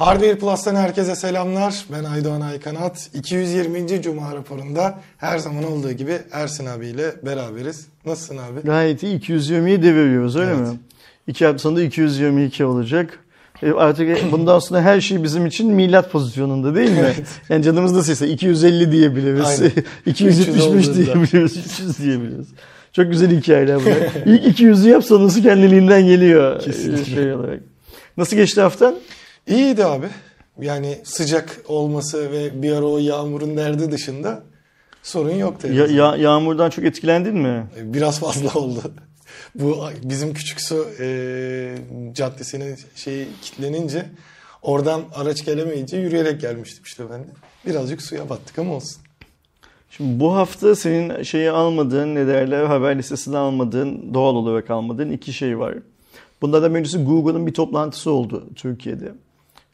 Hardware Plus'tan herkese selamlar. Ben Aydoğan Aykanat. 220. Cuma raporunda her zaman olduğu gibi Ersin abiyle beraberiz. Nasılsın abi? Gayet iyi. 220'yi deviriyoruz öyle Evet. mi? İki hafta sonunda 222 olacak. E, Artık bundan sonra her şey bizim için milat pozisyonunda değil mi? Evet. Yani canımız nasılsa 250 diyebiliriz. Aynen. 275 olduğunda. diyebiliriz. 300 diyebiliriz. Çok güzel hikayeler bunlar. İlk 200'ü yap sonrası kendiliğinden geliyor. Kesinlikle. Şey olarak. Nasıl geçti haftan? İyiydi abi. Yani sıcak olması ve bir ara o yağmurun derdi dışında sorun yoktu. Ya, ya- yağmurdan çok etkilendin mi? Biraz fazla oldu. Bu bizim küçük su e, caddesine şey kilitlenince oradan araç gelemeyince yürüyerek gelmiştim işte ben de. Birazcık suya battık ama olsun. Şimdi bu hafta senin şeyi almadığın, ne derler, haber listesine almadığın, doğal olarak almadığın iki şey var. Bunlardan birincisi Google'ın bir toplantısı oldu Türkiye'de.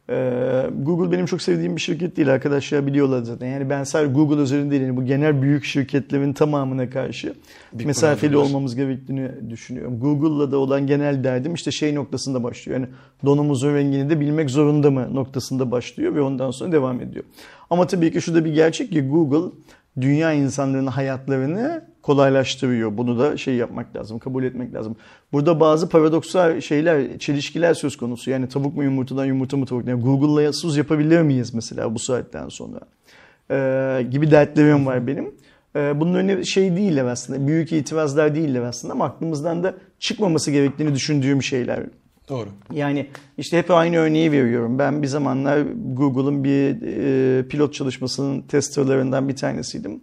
Ee, Google benim çok sevdiğim bir şirket değil arkadaşlar biliyorlar zaten. Yani ben sadece Google üzerinde değil, yani bu genel büyük şirketlerin tamamına karşı Bir mesafeli kurallar. olmamız gerektiğini düşünüyorum. Google'la da olan genel derdim işte şey noktasında başlıyor. Yani donumuzun rengini de bilmek zorunda mı noktasında başlıyor ve ondan sonra devam ediyor. Ama tabii ki şurada bir gerçek ki Google dünya insanların hayatlarını kolaylaştırıyor. Bunu da şey yapmak lazım, kabul etmek lazım. Burada bazı paradoksal şeyler, çelişkiler söz konusu. Yani tavuk mu yumurtadan, yumurta mı tavuk? Yani Google'la sus yapabilir miyiz mesela bu saatten sonra? Ee, gibi dertlerim var benim. Ee, bunun önüne şey değiller aslında, büyük itirazlar değiller aslında ama aklımızdan da çıkmaması gerektiğini düşündüğüm şeyler. Doğru. Yani işte hep aynı örneği veriyorum. Ben bir zamanlar Google'ın bir e, pilot çalışmasının testerlarından bir tanesiydim.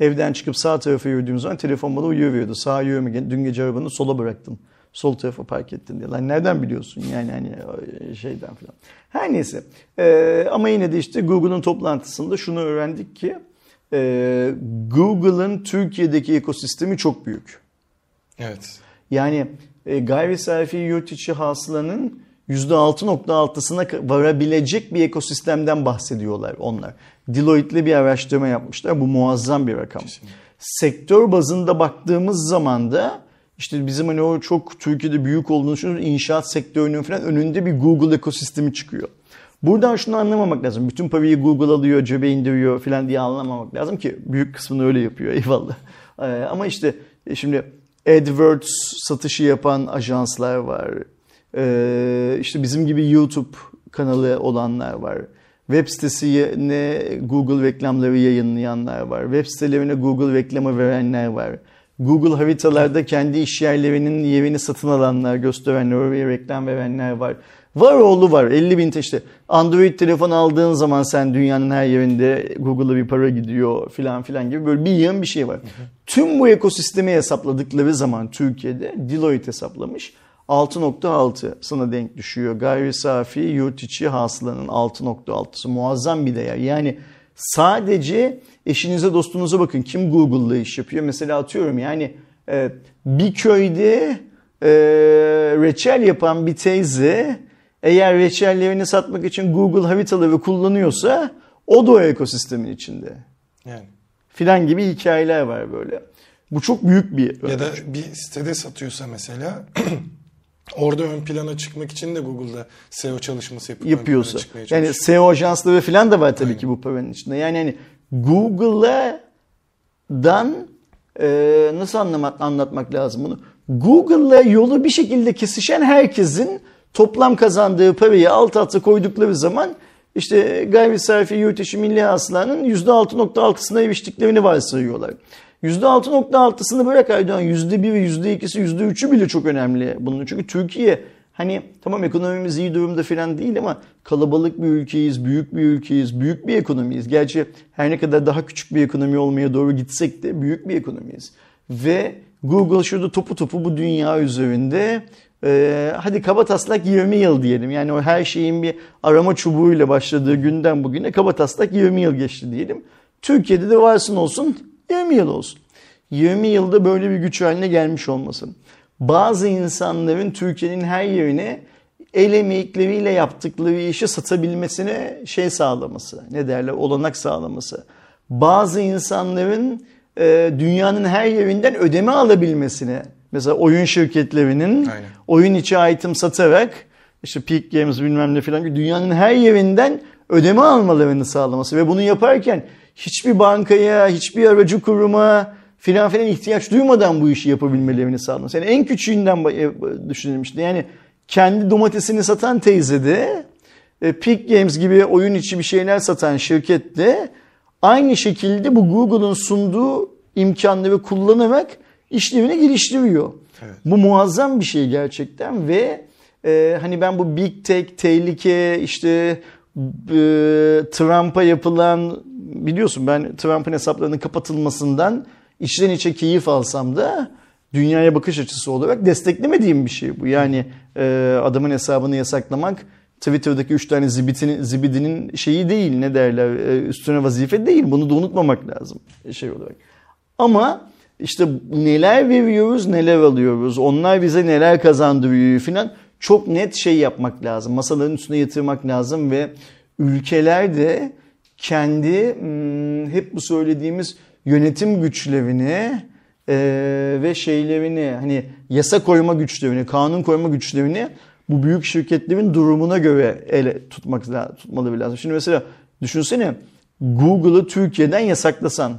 Evden çıkıp sağ tarafa yürüdüğüm zaman telefon bana uyarıyordu. Sağa yürüme, dün gece arabanı sola bıraktın. Sol tarafa park ettin diye. Lan nereden biliyorsun yani hani e, şeyden falan. Her neyse. E, ama yine de işte Google'ın toplantısında şunu öğrendik ki e, Google'ın Türkiye'deki ekosistemi çok büyük. Evet. Yani e, gayri safi yurt içi hasılanın %6.6'sına varabilecek bir ekosistemden bahsediyorlar onlar. Deloitte'li bir araştırma yapmışlar. Bu muazzam bir rakam. Kesinlikle. Sektör bazında baktığımız zaman da işte bizim hani o çok Türkiye'de büyük olduğunu düşünüyoruz. inşaat sektörünün falan önünde bir Google ekosistemi çıkıyor. Buradan şunu anlamamak lazım. Bütün parayı Google alıyor, cebe indiriyor falan diye anlamamak lazım ki büyük kısmını öyle yapıyor eyvallah. Ee, ama işte e, şimdi AdWords satışı yapan ajanslar var. Ee, işte bizim gibi YouTube kanalı olanlar var. Web sitesine Google reklamları yayınlayanlar var. Web sitelerine Google reklamı verenler var. Google haritalarda kendi iş yerlerinin yerini satın alanlar, gösterenler, oraya reklam verenler var. Var oğlu var. 50 bin te- işte Android telefon aldığın zaman sen dünyanın her yerinde Google'a bir para gidiyor filan filan gibi böyle bir yığın bir şey var. Tüm bu ekosistemi hesapladıkları zaman Türkiye'de Deloitte hesaplamış. 6.6 sana denk düşüyor. Gayri safi yurt içi hasılanın 6.6'sı muazzam bir değer. Yani sadece eşinize dostunuza bakın kim Google'la iş yapıyor. Mesela atıyorum yani e, bir köyde e, reçel yapan bir teyze eğer reçellerini satmak için Google haritaları kullanıyorsa o da o ekosistemin içinde. Yani. Filan gibi hikayeler var böyle. Bu çok büyük bir Ya da bir sitede satıyorsa mesela orada ön plana çıkmak için de Google'da SEO çalışması yapıp yapıyorsa. Yani. SEO ajansları falan da var tabii ki bu paranın içinde. Yani hani Google'dan e, nasıl anlamak, anlatmak lazım bunu? Google'la yolu bir şekilde kesişen herkesin toplam kazandığı parayı alt alta koydukları zaman işte gayri safi yurt içi milli hasılanın %6.6'sına eriştiklerini varsayıyorlar. %6.6'sını bırak Aydoğan %1'i, %2'si, %3'ü bile çok önemli bunun. Çünkü Türkiye hani tamam ekonomimiz iyi durumda falan değil ama kalabalık bir ülkeyiz, büyük bir ülkeyiz, büyük bir ekonomiyiz. Gerçi her ne kadar daha küçük bir ekonomi olmaya doğru gitsek de büyük bir ekonomiyiz. Ve Google şurada topu topu bu dünya üzerinde e, hadi kaba taslak 20 yıl diyelim. Yani o her şeyin bir arama çubuğuyla başladığı günden bugüne kaba taslak 20 yıl geçti diyelim. Türkiye'de de varsın olsun 20 yıl olsun. 20 yılda böyle bir güç haline gelmiş olmasın. Bazı insanların Türkiye'nin her yerine el emekleriyle yaptıkları işi satabilmesine şey sağlaması, ne derler olanak sağlaması. Bazı insanların e, dünyanın her yerinden ödeme alabilmesine, mesela oyun şirketlerinin Aynen. oyun içi item satarak işte Peak Games bilmem ne filan dünyanın her yerinden ödeme almalarını sağlaması ve bunu yaparken hiçbir bankaya, hiçbir aracı kuruma filan filan ihtiyaç duymadan bu işi yapabilmelerini sağlaması. Yani en küçüğünden e, düşünelim işte. Yani kendi domatesini satan teyze de e, Peak Games gibi oyun içi bir şeyler satan şirket de aynı şekilde bu Google'un sunduğu imkanları kullanarak işlevini geliştiriyor. Evet. Bu muazzam bir şey gerçekten ve e, hani ben bu Big Tech, tehlike, işte Trump'a yapılan biliyorsun ben Trump'ın hesaplarının kapatılmasından içten içe keyif alsam da dünyaya bakış açısı olarak desteklemediğim bir şey bu. Yani e, adamın hesabını yasaklamak Twitter'daki 3 tane zibidinin, zibidinin şeyi değil ne derler e, üstüne vazife değil. Bunu da unutmamak lazım şey olarak. Ama işte neler veriyoruz neler alıyoruz onlar bize neler kazandırıyor filan çok net şey yapmak lazım. Masaların üstüne yatırmak lazım ve ülkeler de kendi hmm, hep bu söylediğimiz yönetim güçlerini e, ve şeylerini hani yasa koyma güçlerini, kanun koyma güçlerini bu büyük şirketlerin durumuna göre ele tutmak tutmaları lazım. Şimdi mesela düşünsene Google'ı Türkiye'den yasaklasan.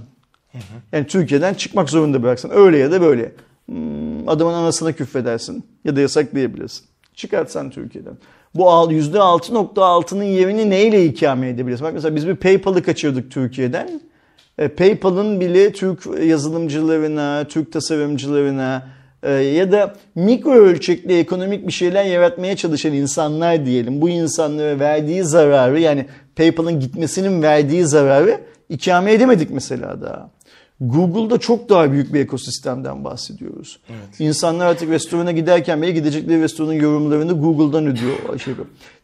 Yani Türkiye'den çıkmak zorunda bıraksan. Öyle ya da böyle. Hmm, adamın anasına küfredersin ya da yasaklayabilirsin. Çıkartsan Türkiye'den. Bu %6.6'nın yerini neyle ikame edebilirsin? Bak mesela biz bir PayPal'ı kaçırdık Türkiye'den. E, PayPal'ın bile Türk yazılımcılarına, Türk tasarımcılarına e, ya da mikro ölçekli ekonomik bir şeyler yaratmaya çalışan insanlar diyelim. Bu insanlara verdiği zararı yani PayPal'ın gitmesinin verdiği zararı ikame edemedik mesela daha. Google'da çok daha büyük bir ekosistemden bahsediyoruz. Evet. İnsanlar artık restorana giderken bile gidecekleri restoranın yorumlarını Google'dan ödüyor. Şey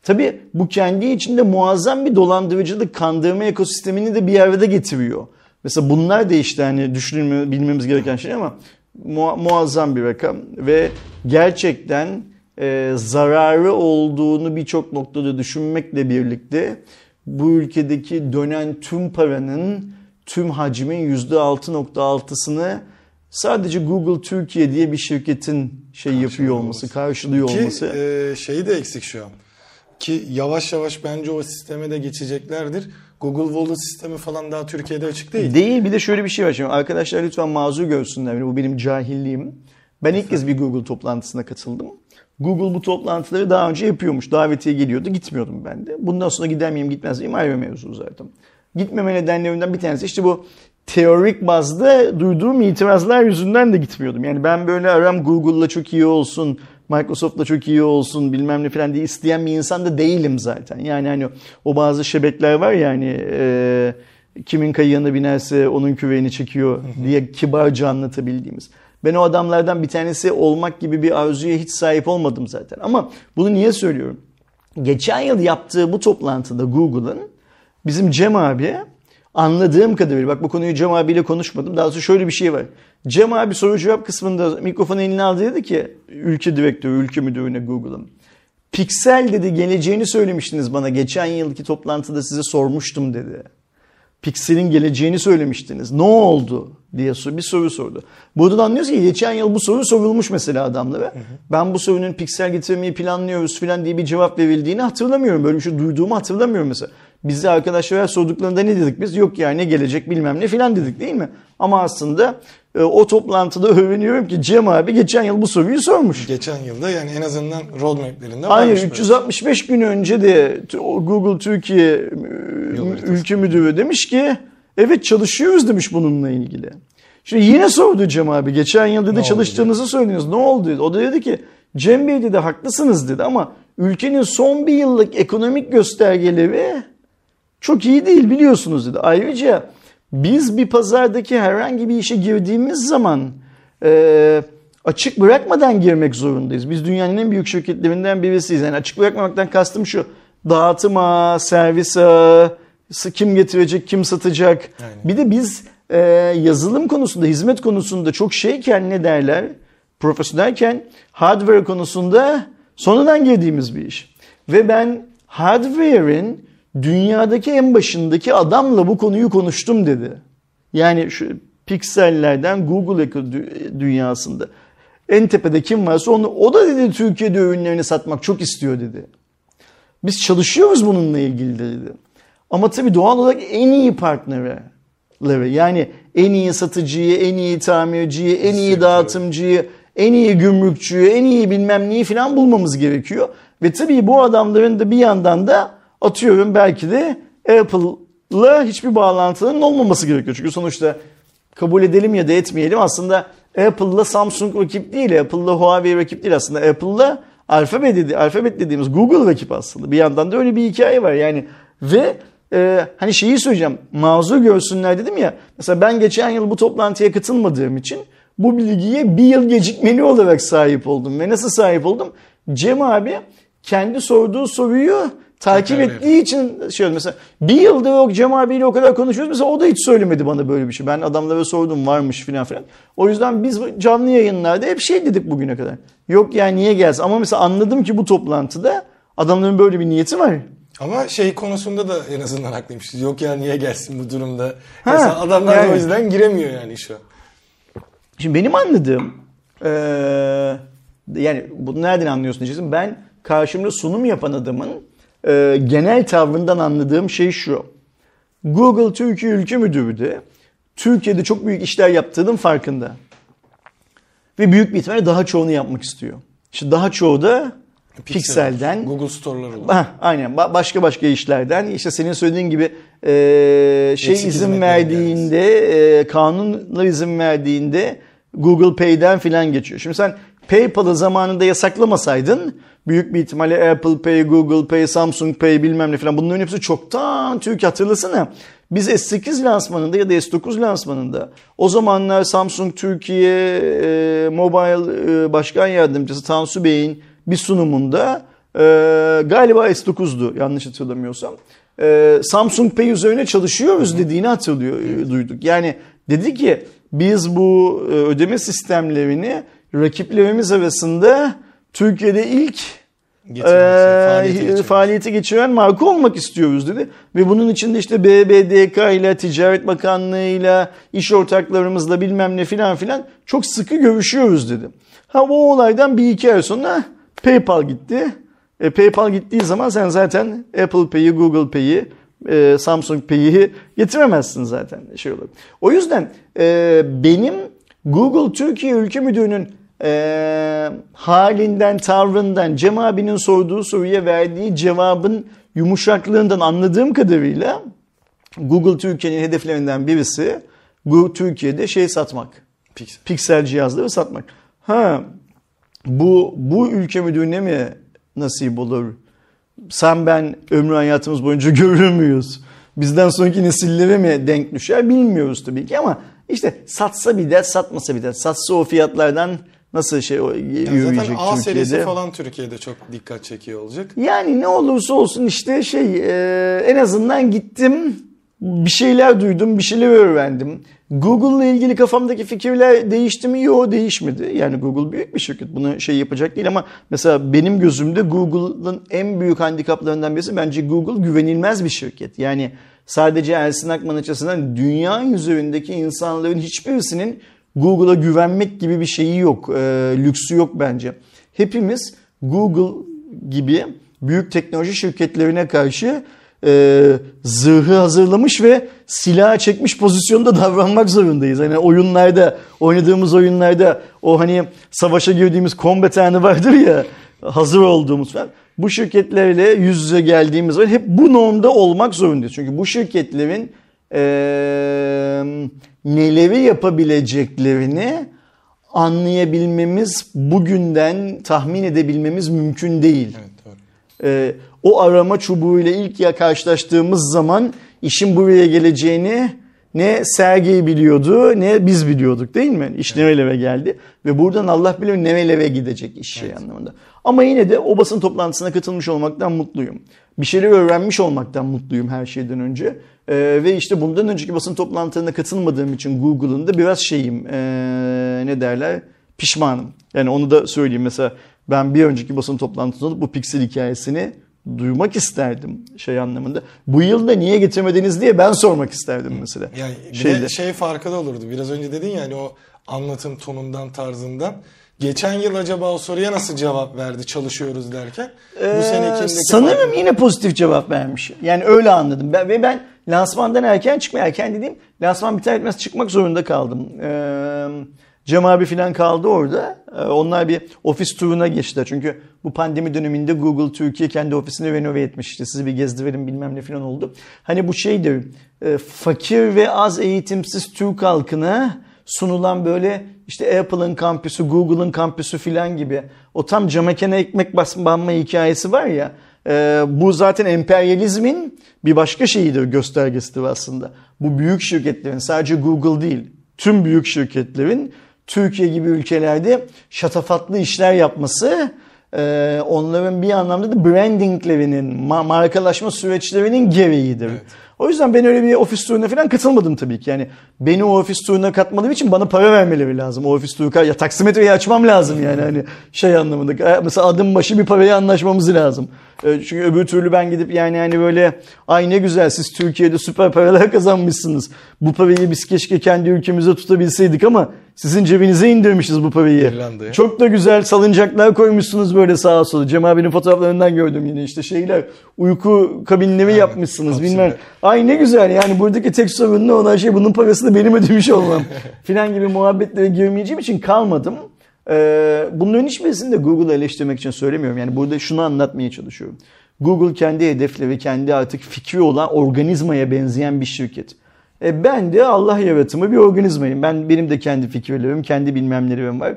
Tabii bu kendi içinde muazzam bir dolandırıcılık, kandırma ekosistemini de bir yerde getiriyor. Mesela bunlar da işte hani düşünülme, bilmemiz gereken şey ama muazzam bir rakam ve gerçekten e, zararı olduğunu birçok noktada düşünmekle birlikte bu ülkedeki dönen tüm paranın tüm hacmin %6.6'sını sadece Google Türkiye diye bir şirketin şey yapıyor olması, karşılıyor Ki, olması. E, şeyi de eksik şu an. Ki yavaş yavaş bence o sisteme de geçeceklerdir. Google Wallet sistemi falan daha Türkiye'de açık değil. Değil. Bir de şöyle bir şey var. Şimdi arkadaşlar lütfen mazur görsünler. Bu benim cahilliğim. Ben ilk kez bir Google toplantısına katıldım. Google bu toplantıları daha önce yapıyormuş. Davetiye geliyordu. Gitmiyordum ben de. Bundan sonra gider miyim gitmez miyim ayrı mevzu zaten. Gitmeme nedenlerinden bir tanesi işte bu teorik bazda duyduğum itirazlar yüzünden de gitmiyordum. Yani ben böyle aram Google'la çok iyi olsun, Microsoft'la çok iyi olsun bilmem ne falan diye isteyen bir insan da değilim zaten. Yani hani o bazı şebekler var ya hani e, kimin kayığına binerse onun küveğini çekiyor diye kibarca anlatabildiğimiz. Ben o adamlardan bir tanesi olmak gibi bir arzuya hiç sahip olmadım zaten. Ama bunu niye söylüyorum? Geçen yıl yaptığı bu toplantıda Google'ın bizim Cem abi anladığım kadarıyla bak bu konuyu Cem abiyle konuşmadım. Daha sonra şöyle bir şey var. Cem abi soru cevap kısmında mikrofonu eline aldı dedi ki ülke direktörü, ülke müdürüne Google'ın. Pixel dedi geleceğini söylemiştiniz bana. Geçen yılki toplantıda size sormuştum dedi. Pixel'in geleceğini söylemiştiniz. Ne oldu diye bir soru sordu. Buradan anlıyoruz ki geçen yıl bu soru sorulmuş mesela adamlara. Hı hı. Ben bu sorunun Pixel getirmeyi planlıyoruz falan diye bir cevap verildiğini hatırlamıyorum. Böyle bir şey duyduğumu hatırlamıyorum mesela. Biz de arkadaşlara sorduklarında ne dedik biz? Yok yani ne gelecek bilmem ne filan dedik değil mi? Ama aslında e, o toplantıda övünüyorum ki Cem abi geçen yıl bu soruyu sormuş. Geçen yılda yani en azından roadmap'lerinde Hayır 365 gün önce de Google Türkiye e, ülke müdürü demiş ki evet çalışıyoruz demiş bununla ilgili. Şimdi yine sordu Cem abi. Geçen yıl dedi çalıştığınızı söylüyorsunuz. Ne oldu? O da dedi ki Cem Bey dedi haklısınız dedi ama ülkenin son bir yıllık ekonomik göstergeleri çok iyi değil biliyorsunuz dedi. Ayrıca biz bir pazardaki herhangi bir işe girdiğimiz zaman e, açık bırakmadan girmek zorundayız. Biz dünyanın en büyük şirketlerinden birisiyiz. Yani açık bırakmamaktan kastım şu. Dağıtıma, servise, kim getirecek, kim satacak. Aynen. Bir de biz e, yazılım konusunda, hizmet konusunda çok şeyken ne derler? Profesyonelken hardware konusunda sonradan girdiğimiz bir iş. Ve ben hardware'in dünyadaki en başındaki adamla bu konuyu konuştum dedi. Yani şu piksellerden Google dünyasında. En tepede kim varsa onu, o da dedi Türkiye'de ürünlerini satmak çok istiyor dedi. Biz çalışıyoruz bununla ilgili dedi. Ama tabii doğal olarak en iyi partnerleri yani en iyi satıcıyı, en iyi tamirciyi, en iyi dağıtımcıyı, en iyi gümrükçüyü, en iyi bilmem neyi falan bulmamız gerekiyor. Ve tabii bu adamların da bir yandan da atıyorum belki de Apple'la hiçbir bağlantılarının olmaması gerekiyor. Çünkü sonuçta kabul edelim ya da etmeyelim aslında Apple'la Samsung rakip değil, Apple'la Huawei rakip değil aslında. Apple'la Alphabet, dedi, Alphabet dediğimiz Google rakip aslında. Bir yandan da öyle bir hikaye var yani. Ve e, hani şeyi söyleyeceğim mazur görsünler dedim ya. Mesela ben geçen yıl bu toplantıya katılmadığım için bu bilgiye bir yıl gecikmeli olarak sahip oldum. Ve nasıl sahip oldum? Cem abi kendi sorduğu soruyu takip Tekrar ettiği için şey oldu. Mesela bir yıldır yok Cem abiyle o kadar konuşuyoruz. Mesela o da hiç söylemedi bana böyle bir şey. Ben adamlara sordum varmış filan filan. O yüzden biz canlı yayınlarda hep şey dedik bugüne kadar. Yok yani niye gelsin? Ama mesela anladım ki bu toplantıda adamların böyle bir niyeti var. Ama şey konusunda da en azından haklıymışız. Yok ya niye gelsin bu durumda. Ha, Mesela adamlar yani. o yüzden giremiyor yani şu. Şimdi benim anladığım eee, yani bunu nereden anlıyorsun diyeceksin. Ben karşımda sunum yapan adamın eee, genel tavrından anladığım şey şu. Google Türkiye Ülke Müdürü de Türkiye'de çok büyük işler yaptığının farkında. Ve büyük bir ihtimalle daha çoğunu yapmak istiyor. İşte daha çoğu da Pixel'den, Google Store'lar olur. Heh, aynen Ba- başka başka işlerden işte senin söylediğin gibi e, şey Eksik izin verdiğinde e, kanunla izin verdiğinde Google Pay'den filan geçiyor. Şimdi sen PayPal'ı zamanında yasaklamasaydın büyük bir ihtimalle Apple Pay, Google Pay, Samsung Pay bilmem ne filan bunların hepsi çoktan Türkiye hatırlasana. Biz S8 lansmanında ya da S9 lansmanında o zamanlar Samsung Türkiye e, Mobile e, Başkan Yardımcısı Tansu Bey'in bir sunumunda e, galiba S9'du yanlış hatırlamıyorsam. E, Samsung Pay üzerine çalışıyoruz dediğini hatırlıyor, e, duyduk. Yani dedi ki biz bu e, ödeme sistemlerini rakiplerimiz arasında Türkiye'de ilk Getirmesi, ee, faaliyete geçiren marka olmak istiyoruz dedi. Ve bunun içinde işte BBDK ile Ticaret Bakanlığı ile iş ortaklarımızla bilmem ne filan filan çok sıkı görüşüyoruz dedi. Ha bu olaydan bir iki ay sonra PayPal gitti. E, PayPal gittiği zaman sen zaten Apple Pay'i, Google Pay'i, e, Samsung Pay'i getiremezsin zaten şey olur. O yüzden e, benim Google Türkiye Ülke Müdürü'nün e, halinden, tavrından, Cem abinin sorduğu soruya verdiği cevabın yumuşaklığından anladığım kadarıyla Google Türkiye'nin hedeflerinden birisi Google Türkiye'de şey satmak. Pixel. Piksel cihazları satmak. Ha bu bu ülke müdürüne mi nasip olur? Sen ben ömrü hayatımız boyunca görür müyüz? Bizden sonraki nesillere mi denk düşer bilmiyoruz tabii ki ama işte satsa bir dert satmasa bir dert. Satsa o fiyatlardan nasıl şey Yani yürüyecek zaten A serisi Türkiye'de? falan Türkiye'de çok dikkat çekiyor olacak. Yani ne olursa olsun işte şey e, en azından gittim bir şeyler duydum bir şeyler öğrendim. Google'la ilgili kafamdaki fikirler değişti mi? Yok değişmedi. Yani Google büyük bir şirket bunu şey yapacak değil ama mesela benim gözümde Google'ın en büyük handikaplarından birisi bence Google güvenilmez bir şirket. Yani sadece Ersin Akman açısından dünya üzerindeki insanların hiçbirisinin Google'a güvenmek gibi bir şeyi yok. E, lüksü yok bence. Hepimiz Google gibi büyük teknoloji şirketlerine karşı e, zırhı hazırlamış ve silah çekmiş pozisyonda davranmak zorundayız. Hani oyunlarda, oynadığımız oyunlarda o hani savaşa girdiğimiz combat anı vardır ya hazır olduğumuz falan. Bu şirketlerle yüz yüze geldiğimiz zaman hep bu normda olmak zorundayız. Çünkü bu şirketlerin e, neleri yapabileceklerini anlayabilmemiz, bugünden tahmin edebilmemiz mümkün değil. Evet doğru. Ee, o arama çubuğuyla ilk ya karşılaştığımız zaman işin buraya geleceğini ne Sergey biliyordu ne biz biliyorduk değil mi? İş nerelere geldi ve buradan Allah bilir nerelere gidecek iş şey anlamında. Ama yine de o basın toplantısına katılmış olmaktan mutluyum. Bir şeyler öğrenmiş olmaktan mutluyum her şeyden önce. Ee, ve işte bundan önceki basın toplantılarına katılmadığım için Google'ın da biraz şeyim ee, ne derler pişmanım. Yani onu da söyleyeyim mesela ben bir önceki basın toplantısında bu Pixel hikayesini duymak isterdim şey anlamında. Bu yılda niye getirmediniz diye ben sormak isterdim mesela. Yani bir Şeyde. de şey farkı da olurdu. Biraz önce dedin ya hani o anlatım tonundan tarzından. Geçen yıl acaba o soruya nasıl cevap verdi çalışıyoruz derken? Ee, bu senekindeki sanırım farkı- yine pozitif cevap vermiş. Yani öyle anladım. Ben, ve ben lansmandan erken çıkma erken dediğim lansman biter bitmez çıkmak zorunda kaldım. Ee, Cem abi falan kaldı orada. Ee, onlar bir ofis turuna geçtiler. Çünkü bu pandemi döneminde Google Türkiye kendi ofisini renove etmişti. Sizi bir gezdirelim bilmem ne falan oldu. Hani bu şeydir. e, fakir ve az eğitimsiz Türk halkına sunulan böyle işte Apple'ın kampüsü, Google'ın kampüsü filan gibi o tam camekene ekmek bas- banma hikayesi var ya e, bu zaten emperyalizmin bir başka şeyidir göstergesidir aslında. Bu büyük şirketlerin sadece Google değil tüm büyük şirketlerin Türkiye gibi ülkelerde şatafatlı işler yapması e, onların bir anlamda da brandinglerinin, ma- markalaşma süreçlerinin gereğidir. O yüzden ben öyle bir ofis turuna falan katılmadım tabii ki. Yani beni o ofis turuna katmadığım için bana para vermeleri lazım. O ofis turu ya taksimetreyi açmam lazım yani hani şey anlamında. Mesela adım başı bir paraya anlaşmamız lazım. E, Çünkü öbür türlü ben gidip yani hani böyle ay ne güzel siz Türkiye'de süper paralar kazanmışsınız. Bu parayı biz keşke kendi ülkemize tutabilseydik ama sizin cebinize indirmişiz bu parayı. İrlanda'ya. Çok da güzel salıncaklar koymuşsunuz böyle sağa sola. Cem abinin fotoğraflarından gördüm yine işte şeyler uyku kabinleri yapmışsınız kapsüller. bilmem. Ay ne güzel yani buradaki tek sorun ne olan şey bunun parasını benim ödemiş olmam filan gibi muhabbetlere girmeyeceğim için kalmadım. Ee, bunların hiçbirisini de Google'ı eleştirmek için söylemiyorum. Yani burada şunu anlatmaya çalışıyorum. Google kendi hedefleri, kendi artık fikri olan organizmaya benzeyen bir şirket. E ben de Allah yaratımı bir organizmayım. Ben benim de kendi fikirlerim, kendi bilmemlerim var.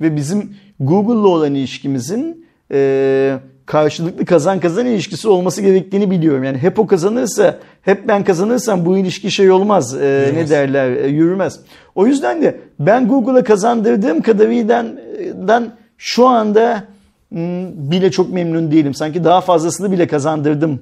Ve bizim Google'la olan ilişkimizin e, karşılıklı kazan kazan ilişkisi olması gerektiğini biliyorum. Yani hep o kazanırsa, hep ben kazanırsam bu ilişki şey olmaz. E, ne derler? e, yürümez. O yüzden de ben Google'a kazandırdığım kadarıyla şu anda hmm, bile çok memnun değilim. Sanki daha fazlasını bile kazandırdım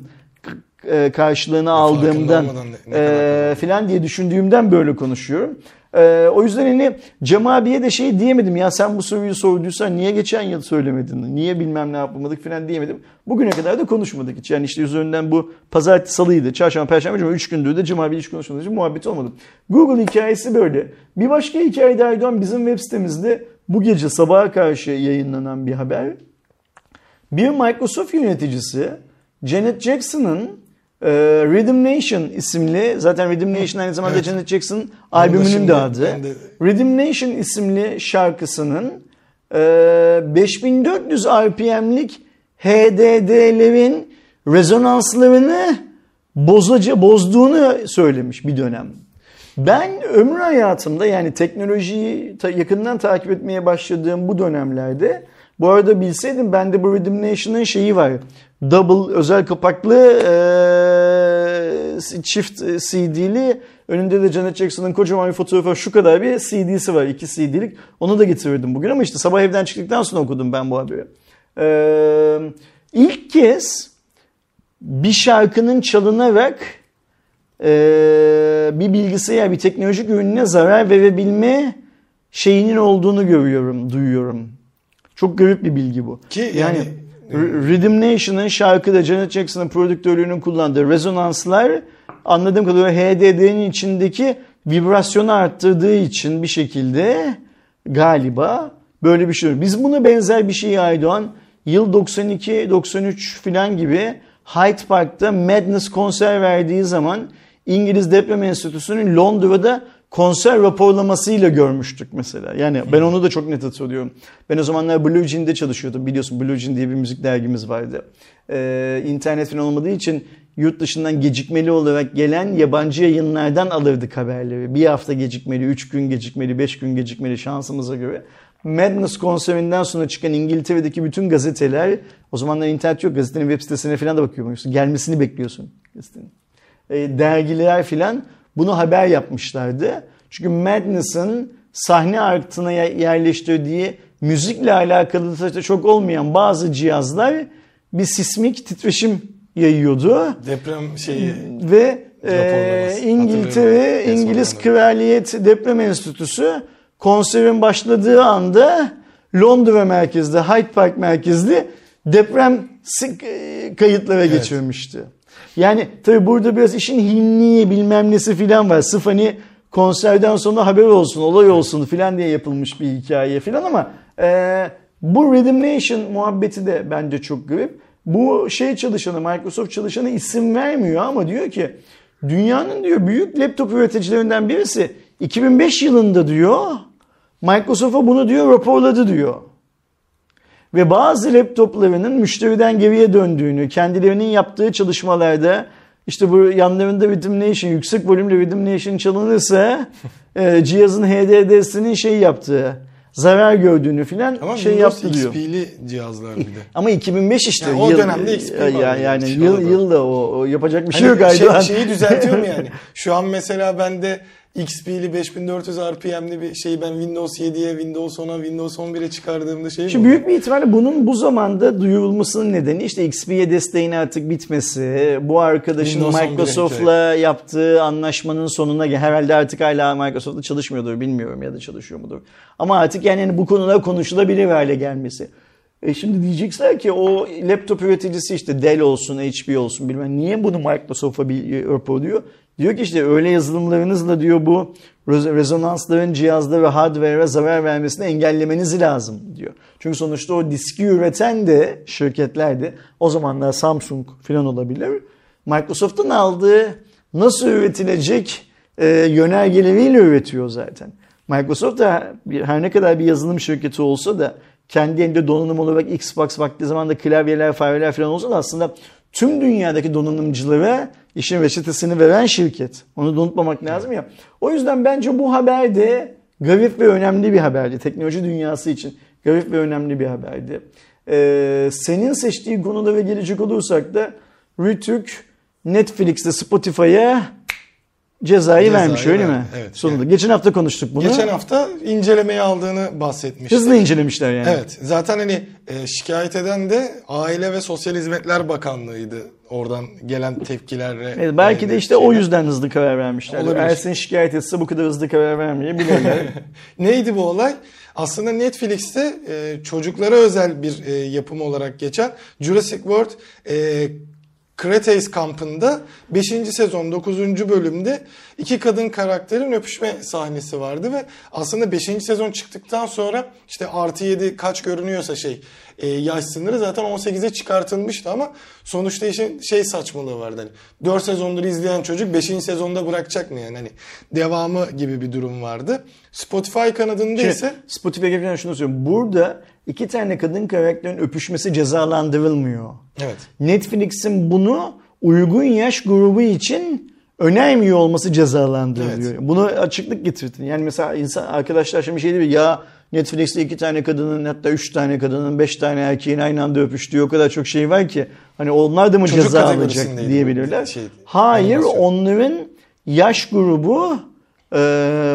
e, karşılığını aldığımdan ne kadar e, falan diye düşündüğümden böyle konuşuyorum. E, o yüzden hani Cem abiye de şey diyemedim ya sen bu soruyu sorduysan niye geçen yıl söylemedin? Niye bilmem ne yapmadık falan diyemedim. Bugüne kadar da konuşmadık hiç. Yani işte üzerinden bu pazartesi salıydı. Çarşamba, perşembe, cuma 3 gündür de Cem abiyle hiç konuşmadığımız için muhabbet olmadı. Google hikayesi böyle. Bir başka hikaye de Aydoğan bizim web sitemizde bu gece sabaha karşı yayınlanan bir haber. Bir Microsoft yöneticisi Janet Jackson'ın e, Rhythm Nation isimli zaten Rhythm Nation aynı zamanda Evet. Janet Jackson Onu albümünün de adı. de- Rhythm Nation isimli şarkısının e, 5400 RPM'lik HDD'lerin rezonanslarını bozaca bozduğunu söylemiş bir dönem. Ben ömrü hayatımda yani teknolojiyi ta- yakından takip etmeye başladığım bu dönemlerde bu arada bilseydim bende bu Rhythm Nation'ın şeyi var. Double özel kapaklı eee, çift CD'li önünde de Janet Jackson'ın kocaman bir fotoğrafı var. şu kadar bir CD'si var. iki CD'lik. Onu da getirdim bugün ama işte sabah evden çıktıktan sonra okudum ben bu haberi. Eee ilk kez bir şarkının çalınarak e, bir bilgisayar, bir teknolojik ürününe zarar verebilme şeyinin olduğunu görüyorum, duyuyorum. Çok garip bir bilgi bu. Ki yani, yani- Rhythm Nation'ın şarkıda Janet Jackson'ın prodüktörlüğünün kullandığı rezonanslar anladığım kadarıyla HDD'nin içindeki vibrasyonu arttırdığı için bir şekilde galiba böyle bir şey. Biz buna benzer bir şey Aydoğan yıl 92-93 falan gibi Hyde Park'ta Madness konser verdiği zaman İngiliz Deprem Enstitüsü'nün Londra'da konser raporlamasıyla görmüştük mesela. Yani ben onu da çok net hatırlıyorum. Ben o zamanlar Blue Jean'de çalışıyordum. Biliyorsun Blue Jean diye bir müzik dergimiz vardı. Ee, internet falan olmadığı için yurt dışından gecikmeli olarak gelen yabancı yayınlardan alırdık haberleri. Bir hafta gecikmeli, üç gün gecikmeli, beş gün gecikmeli şansımıza göre. Madness konserinden sonra çıkan İngiltere'deki bütün gazeteler, o zamanlar internet yok, gazetenin web sitesine falan da bakıyorsun. Gelmesini bekliyorsun gazetenin. E, dergiler filan bunu haber yapmışlardı. Çünkü Madness'ın sahne altına ye- yerleştirdiği müzikle alakalı da çok olmayan bazı cihazlar bir sismik titreşim yayıyordu Deprem şeyi ve e. İngiltere. İngiliz Kraliyet Deprem Enstitüsü konserin başladığı anda Londra merkezli Hyde Park merkezli deprem e, kayıtlara geçirmişti. Yani tabi burada biraz işin hinliği bilmem nesi filan var. Sırf hani konserden sonra haber olsun, olay olsun filan diye yapılmış bir hikaye filan ama Ee, bu Rhythm Nation muhabbeti de bence çok garip. Bu şey çalışanı, Microsoft çalışanı isim vermiyor ama diyor ki dünyanın diyor büyük laptop üreticilerinden birisi 2005 yılında diyor Microsoft'a bunu diyor raporladı diyor. Ve bazı laptoplarının müşteriden geriye döndüğünü, kendilerinin yaptığı çalışmalarda işte bu yanlarında Rhythm Nation, yüksek volümlü Rhythm Nation çalınırsa e, cihazın HDD'sinin şey yaptığı, zarar gördüğünü filan Ama şey Windows yaptı diyor. XP'li cihazlar bir de. Ama 2005 işte. Yani o dönemde XP var ya, yani yani yıl, orada. yılda o, o yapacak bir şey Hani yok şey- şeyi düzeltiyorum yani. Şu an mesela bende XP'li 5400 RPM'li bir şeyi ben Windows 7'ye, Windows 10'a, Windows 11'e çıkardığımda şey Şimdi büyük bir ihtimalle bunun bu zamanda duyurulmasının nedeni işte XP'ye desteğin artık bitmesi, bu arkadaşın Windows 11'e Microsoft'la yaptığı anlaşmanın sonuna. Herhalde artık hala Microsoft'la çalışmıyordur bilmiyorum ya da çalışıyor mudur. Ama artık yani bu konular konuşulabilir hale gelmesi. E şimdi diyecekler ki o laptop üreticisi işte Dell olsun, HP olsun bilmem niye bunu Microsoft'a bir raporluyor? Diyor ki işte öyle yazılımlarınızla diyor bu rez- rezonansların cihazda ve hardware'e zarar vermesini engellemeniz lazım diyor. Çünkü sonuçta o diski üreten de şirketler de o zamanlar Samsung falan olabilir. Microsoft'un aldığı nasıl üretilecek e, yönergeleriyle üretiyor zaten. Microsoft da her ne kadar bir yazılım şirketi olsa da kendi elinde donanım olarak Xbox vakti zamanda klavyeler, fareler falan olsa da aslında tüm dünyadaki donanımcılara işin reçetesini veren şirket. Onu da unutmamak lazım ya. O yüzden bence bu haber de garip ve önemli bir haberdi. Teknoloji dünyası için garip ve önemli bir haberdi. Ee, senin seçtiğin konulara gelecek olursak da Rütük Netflix'te Spotify'a cezayı, Cezayı vermiş öyle verdi, mi? evet. Sonunda. Yani- Geçen hafta konuştuk bunu. Geçen hafta incelemeye aldığını bahsetmiştik. Hızlı incelemişler yani. Evet. Zaten hani e, şikayet eden de Aile ve Sosyal Hizmetler Bakanlığı'ydı. Oradan gelen tepkilerle. Evet, belki de işte o şeyler. yüzden hızlı karar vermişler. Olabilir. Ersin şikayet etse bu kadar hızlı karar vermeyebilirler. Neydi bu olay? Aslında Netflix'te e, çocuklara özel bir e, yapım olarak geçen Jurassic World e, Cretaceous kampında 5. sezon 9. bölümde iki kadın karakterin öpüşme sahnesi vardı ve aslında 5. sezon çıktıktan sonra işte artı 7 kaç görünüyorsa şey e, yaş sınırı zaten 18'e çıkartılmıştı ama sonuçta işin şey saçmalığı vardı. Hani 4 sezondur izleyen çocuk 5. sezonda bırakacak mı yani hani devamı gibi bir durum vardı. Spotify kanadında Şimdi ise Spotify'a gelirken şunu söyleyeyim. Burada iki tane kadın karakterin öpüşmesi cezalandırılmıyor. evet Netflix'in bunu uygun yaş grubu için önermiyor olması cezalandırılıyor. Bunu açıklık getirdin. Yani mesela insan arkadaşlar şimdi şey diyor ya Netflix'te iki tane kadının hatta üç tane kadının beş tane erkeğin aynı anda öpüştüğü o kadar çok şey var ki hani onlar da mı Çocuk ceza alacak diyebilirler. şey, Hayır onların yaş grubu e,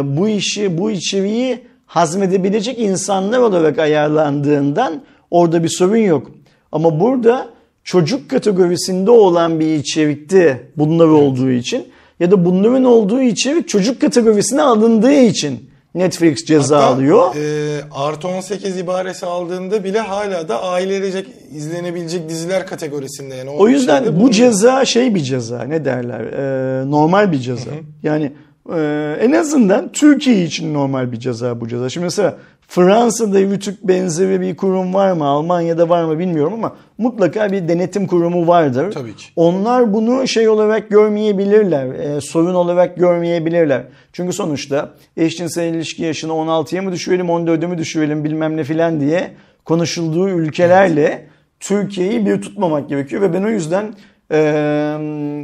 bu işi bu içeriği hazmedebilecek insanlar olarak ayarlandığından orada bir sorun yok. Ama burada çocuk kategorisinde olan bir içerikte bunlar olduğu için ya da bunların olduğu içerik çocuk kategorisine alındığı için Netflix ceza Hatta, alıyor. E, artı 18 ibaresi aldığında bile hala da ailecek izlenebilecek diziler kategorisinde. Yani O yüzden bu ceza şey bir ceza ne derler Ee, normal bir ceza. Yani e, en azından Türkiye için normal bir ceza bu ceza. Şimdi mesela Fransa'da Rütük benzeri bir kurum var mı? Almanya'da var mı bilmiyorum ama mutlaka bir denetim kurumu vardır. Tabii ki. Onlar bunu şey olarak görmeyebilirler, e, sorun olarak görmeyebilirler. Çünkü sonuçta eşcinsel ilişki yaşını 16'ya mı düşürelim, 14'e mi düşürelim bilmem ne filan diye konuşulduğu ülkelerle Türkiye'yi bir tutmamak gerekiyor. Ve ben o yüzden e,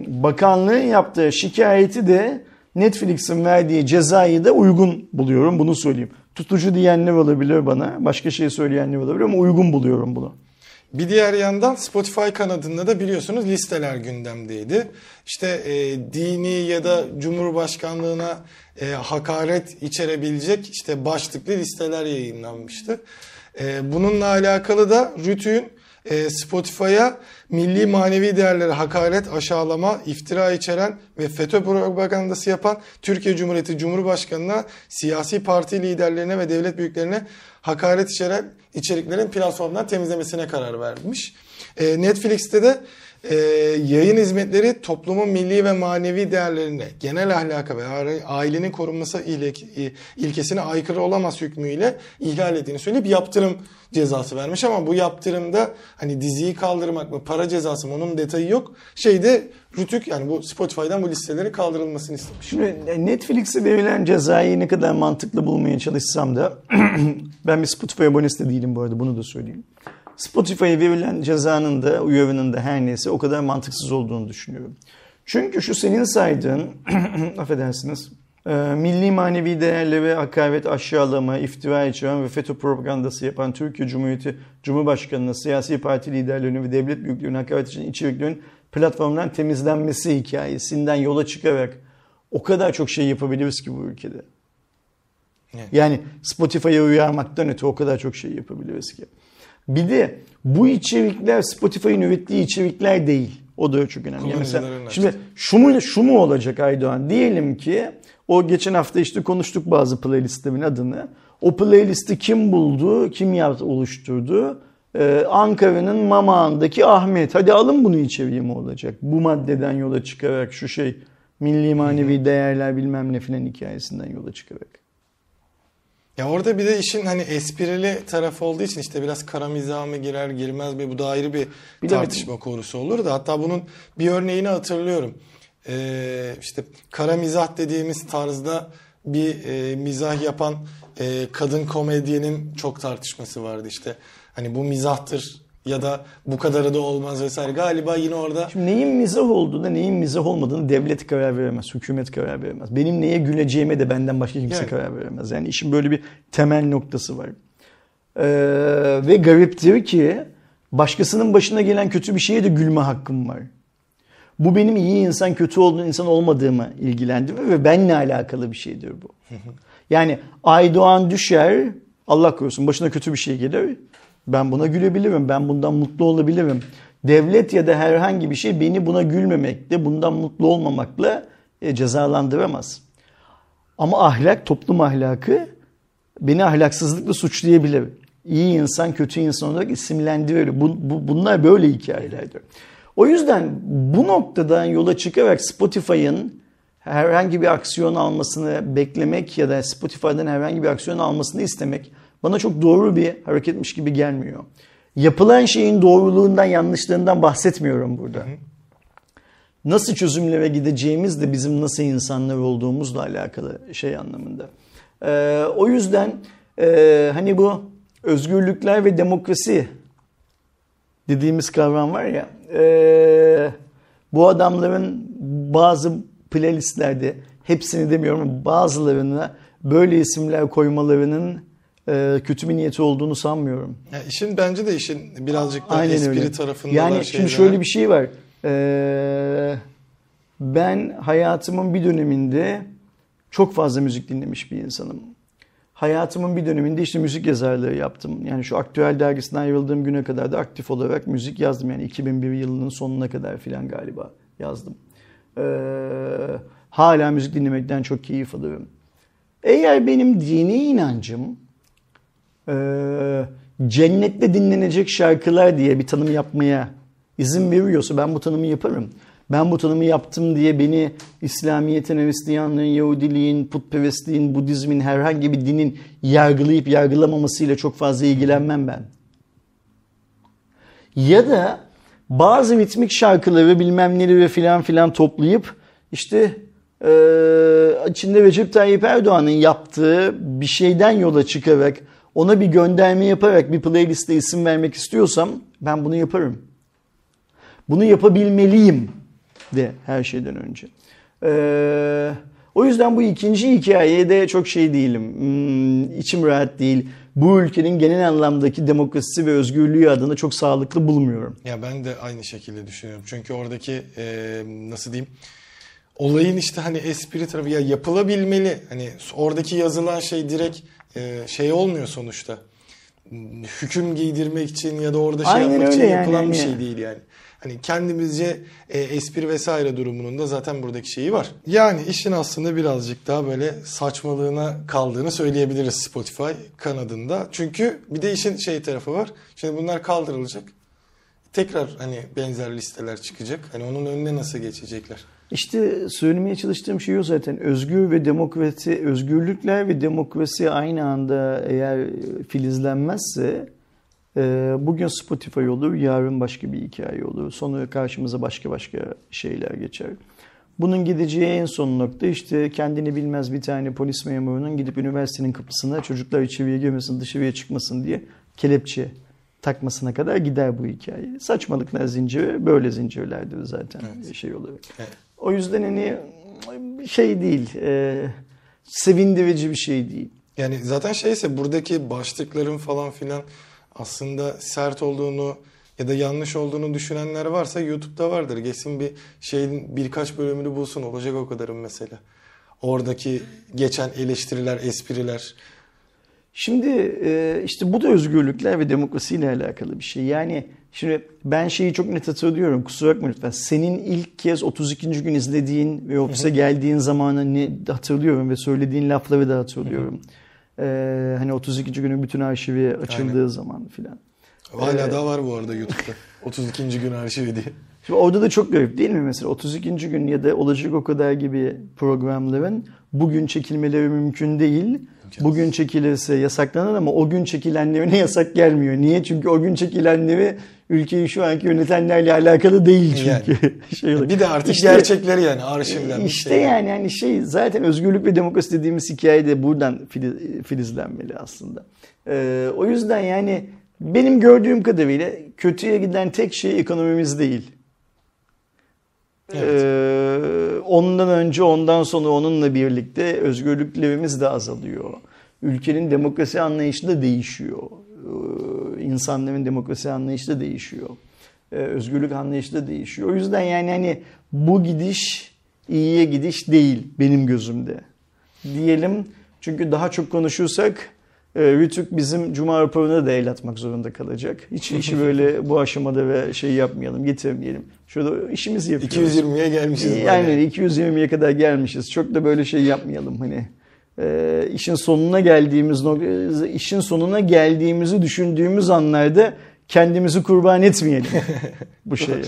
bakanlığın yaptığı şikayeti de Netflix'in verdiği cezayı da uygun buluyorum. Bunu söyleyeyim. Tutucu diyenler olabilir bana, başka şey söyleyenler olabilir ama uygun buluyorum bunu. Bir diğer yandan Spotify kanadında da biliyorsunuz listeler gündemdeydi. İşte e, dini ya da Cumhurbaşkanlığına e, hakaret içerebilecek işte başlıklı listeler yayınlanmıştı. E, bununla alakalı da Rütü'nün e, Spotify'a milli manevi değerlere hakaret, aşağılama, iftira içeren ve FETÖ propagandası yapan Türkiye Cumhuriyeti Cumhurbaşkanı'na, siyasi parti liderlerine ve devlet büyüklerine hakaret içeren içeriklerin platformdan temizlemesine karar vermiş. E, Netflix'te de e, yayın hizmetleri toplumun milli ve manevi değerlerine, genel ahlaka ve ailenin korunması ilke, ilkesine aykırı olamaz hükmüyle ihlal ettiğini söyleyip yaptırım cezası vermiş ama bu yaptırımda hani diziyi kaldırmak mı para cezası mı onun detayı yok. Şeyde Rütük yani bu Spotify'dan bu listelerin kaldırılmasını istemiş. Şimdi e, Netflix'e verilen cezayı ne kadar mantıklı bulmaya çalışsam da ben bir Spotify abonesi de değilim bu arada bunu da söyleyeyim. Spotify'a verilen cezanın da uyarının da her neyse o kadar mantıksız olduğunu düşünüyorum. Çünkü şu senin saydığın affedersiniz e, milli manevi değerleri hakaret, aşağılama, iftira içeren ve FETÖ propagandası yapan Türkiye Cumhuriyeti Cumhurbaşkanı'na, siyasi parti liderlerine ve devlet büyüklerine hakaret için içeriklerin platformdan temizlenmesi hikayesinden yola çıkarak o kadar çok şey yapabiliriz ki bu ülkede. Evet. Yani Spotify'a uyarmaktan öte o kadar çok şey yapabiliriz ki. Bir de bu içerikler Spotify'ın ürettiği içerikler değil. O da çok önemli. Yani mesela, şimdi şu mu, şu mu olacak Aydoğan? Diyelim ki o geçen hafta işte konuştuk bazı playlistimin adını. O playlisti kim buldu, kim yaptı, oluşturdu? Ee, Ankara'nın Mamağı'ndaki Ahmet. Hadi alın bunu içeriye mi olacak? Bu maddeden yola çıkarak şu şey milli manevi değerler bilmem ne filan hikayesinden yola çıkarak. Ya orada bir de işin hani esprili tarafı olduğu için işte biraz kara mizah mı girer girmez mi bu da ayrı bir Bilemedim. tartışma konusu olur da hatta bunun bir örneğini hatırlıyorum. Ee, işte kara mizah dediğimiz tarzda bir e, mizah yapan e, kadın komedyenin çok tartışması vardı işte. Hani bu mizahtır ya da bu kadarı da olmaz vesaire. Galiba yine orada... Şimdi neyin mizah olduğunu, neyin mizah olmadığını devlet karar veremez, hükümet karar veremez. Benim neye güleceğime de benden başka kimse yani. karar veremez. Yani işin böyle bir temel noktası var. Ee, ve gariptir ki başkasının başına gelen kötü bir şeye de gülme hakkım var. Bu benim iyi insan, kötü olduğun insan olmadığımı ilgilendiriyor ve benle alakalı bir şeydir bu. yani Aydoğan düşer, Allah korusun başına kötü bir şey gelir. Ben buna gülebilirim. Ben bundan mutlu olabilirim. Devlet ya da herhangi bir şey beni buna gülmemekle, bundan mutlu olmamakla e, cezalandıramaz. Ama ahlak, toplum ahlakı beni ahlaksızlıkla suçlayabilir. İyi insan, kötü insan olarak isimlendirilir. Bu, bu, bunlar böyle hikayelerdir. O yüzden bu noktadan yola çıkarak Spotify'ın herhangi bir aksiyon almasını beklemek ya da Spotify'dan herhangi bir aksiyon almasını istemek bana çok doğru bir hareketmiş gibi gelmiyor. Yapılan şeyin doğruluğundan, yanlışlığından bahsetmiyorum burada. Nasıl çözümlere gideceğimiz de bizim nasıl insanlar olduğumuzla alakalı şey anlamında. Ee, o yüzden e, hani bu özgürlükler ve demokrasi dediğimiz kavram var ya e, bu adamların bazı playlistlerde hepsini demiyorum bazılarına böyle isimler koymalarının e, kötü bir niyeti olduğunu sanmıyorum. Ya işin bence de işin birazcık daha Aynen espri öyle. tarafında Yani şimdi şöyle bir şey var. Ee, ben hayatımın bir döneminde çok fazla müzik dinlemiş bir insanım. Hayatımın bir döneminde işte müzik yazarlığı yaptım. Yani şu aktüel dergisinden ayrıldığım güne kadar da aktif olarak müzik yazdım. Yani 2001 yılının sonuna kadar filan galiba yazdım. Ee, hala müzik dinlemekten çok keyif alıyorum. Eğer benim dini inancım e, cennette dinlenecek şarkılar diye bir tanım yapmaya izin veriyorsa ben bu tanımı yaparım. Ben bu tanımı yaptım diye beni İslamiyet'in, Hristiyanlığın, Yahudiliğin, putperestliğin, Budizmin herhangi bir dinin yargılayıp yargılamamasıyla çok fazla ilgilenmem ben. Ya da bazı ritmik şarkıları bilmem neleri filan filan toplayıp işte e, içinde Recep Tayyip Erdoğan'ın yaptığı bir şeyden yola çıkarak ona bir gönderme yaparak bir playliste isim vermek istiyorsam ben bunu yaparım. Bunu yapabilmeliyim de her şeyden önce. Ee, o yüzden bu ikinci hikayeye de çok şey değilim. Hmm, içim rahat değil. Bu ülkenin genel anlamdaki demokrasisi ve özgürlüğü adına çok sağlıklı bulmuyorum. Ya ben de aynı şekilde düşünüyorum. Çünkü oradaki e, nasıl diyeyim olayın işte hani espri tarafı ya yapılabilmeli. Hani oradaki yazılan şey direkt e, şey olmuyor sonuçta. Hüküm giydirmek için ya da orada şey Aynen yapmak için yani, yapılan yani. bir şey değil yani. Hani kendimizce e, espri vesaire durumunun da zaten buradaki şeyi var. Yani işin aslında birazcık daha böyle saçmalığına kaldığını söyleyebiliriz Spotify kanadında. Çünkü bir de işin şey tarafı var. Şimdi bunlar kaldırılacak. tekrar hani benzer listeler çıkacak. Hani onun önüne nasıl geçecekler? İşte söylemeye çalıştığım şey o zaten. Özgür ve demokrasi, özgürlükler ve demokrasi aynı anda eğer filizlenmezse e, bugün Spotify olur, yarın başka bir hikaye olur. Sonra karşımıza başka başka şeyler geçer. Bunun gideceği en son nokta işte kendini bilmez bir tane polis memurunun gidip üniversitenin kapısına çocuklar içeriye girmesin dışarıya çıkmasın diye kelepçe takmasına kadar gider bu hikaye. Saçmalıklar zinciri böyle zincirlerdir zaten evet. şey olarak. Evet. O yüzden hani şey değil, e, sevindirici bir şey değil. Yani zaten şeyse buradaki başlıkların falan filan aslında sert olduğunu ya da yanlış olduğunu düşünenler varsa YouTube'da vardır. Geçsin bir şeyin birkaç bölümünü bulsun olacak o kadarım mesela. Oradaki geçen eleştiriler, espriler. Şimdi e, işte bu da özgürlükler ve demokrasiyle alakalı bir şey. Yani şimdi ben şeyi çok net hatırlıyorum. Kusura bakma lütfen. Senin ilk kez 32. gün izlediğin ve ofise geldiğin zamanı ne hatırlıyorum ve söylediğin lafları da hatırlıyorum. Ee, hani 32. günün bütün arşivi açıldığı Aynen. zaman filan. Hala ee, daha var bu arada YouTube'da. 32. gün arşivi diye. Şimdi orada da çok garip değil mi mesela 32. gün ya da olacak o kadar gibi programların bugün çekilmeleri mümkün değil. Bugün çekilirse yasaklanır ama o gün çekilenlerine yasak gelmiyor. Niye? Çünkü o gün çekilenleri ülkeyi şu anki yönetenlerle alakalı değil çünkü. Yani. şey bir de artık işte, gerçekleri yani arşivler. İşte şey. yani yani şey zaten özgürlük ve demokrasi dediğimiz hikaye de buradan filizlenmeli aslında. Ee, o yüzden yani benim gördüğüm kadarıyla kötüye giden tek şey ekonomimiz değil. Evet. Ee, ondan önce ondan sonra onunla birlikte özgürlüklerimiz de azalıyor. Ülkenin demokrasi anlayışı da değişiyor. Ee, insanların demokrasi anlayışı da değişiyor. Ee, özgürlük anlayışı da değişiyor. O yüzden yani hani bu gidiş iyiye gidiş değil benim gözümde. Diyelim çünkü daha çok konuşursak e, Rütük bizim Cuma raporuna da el atmak zorunda kalacak. Hiç işi böyle bu aşamada ve şey yapmayalım, getirmeyelim. Şurada işimizi yapıyoruz. 220'ye gelmişiz. Yani 220'ye kadar gelmişiz. Çok da böyle şey yapmayalım hani. E, işin sonuna geldiğimiz işin sonuna geldiğimizi düşündüğümüz anlarda kendimizi kurban etmeyelim bu şeye.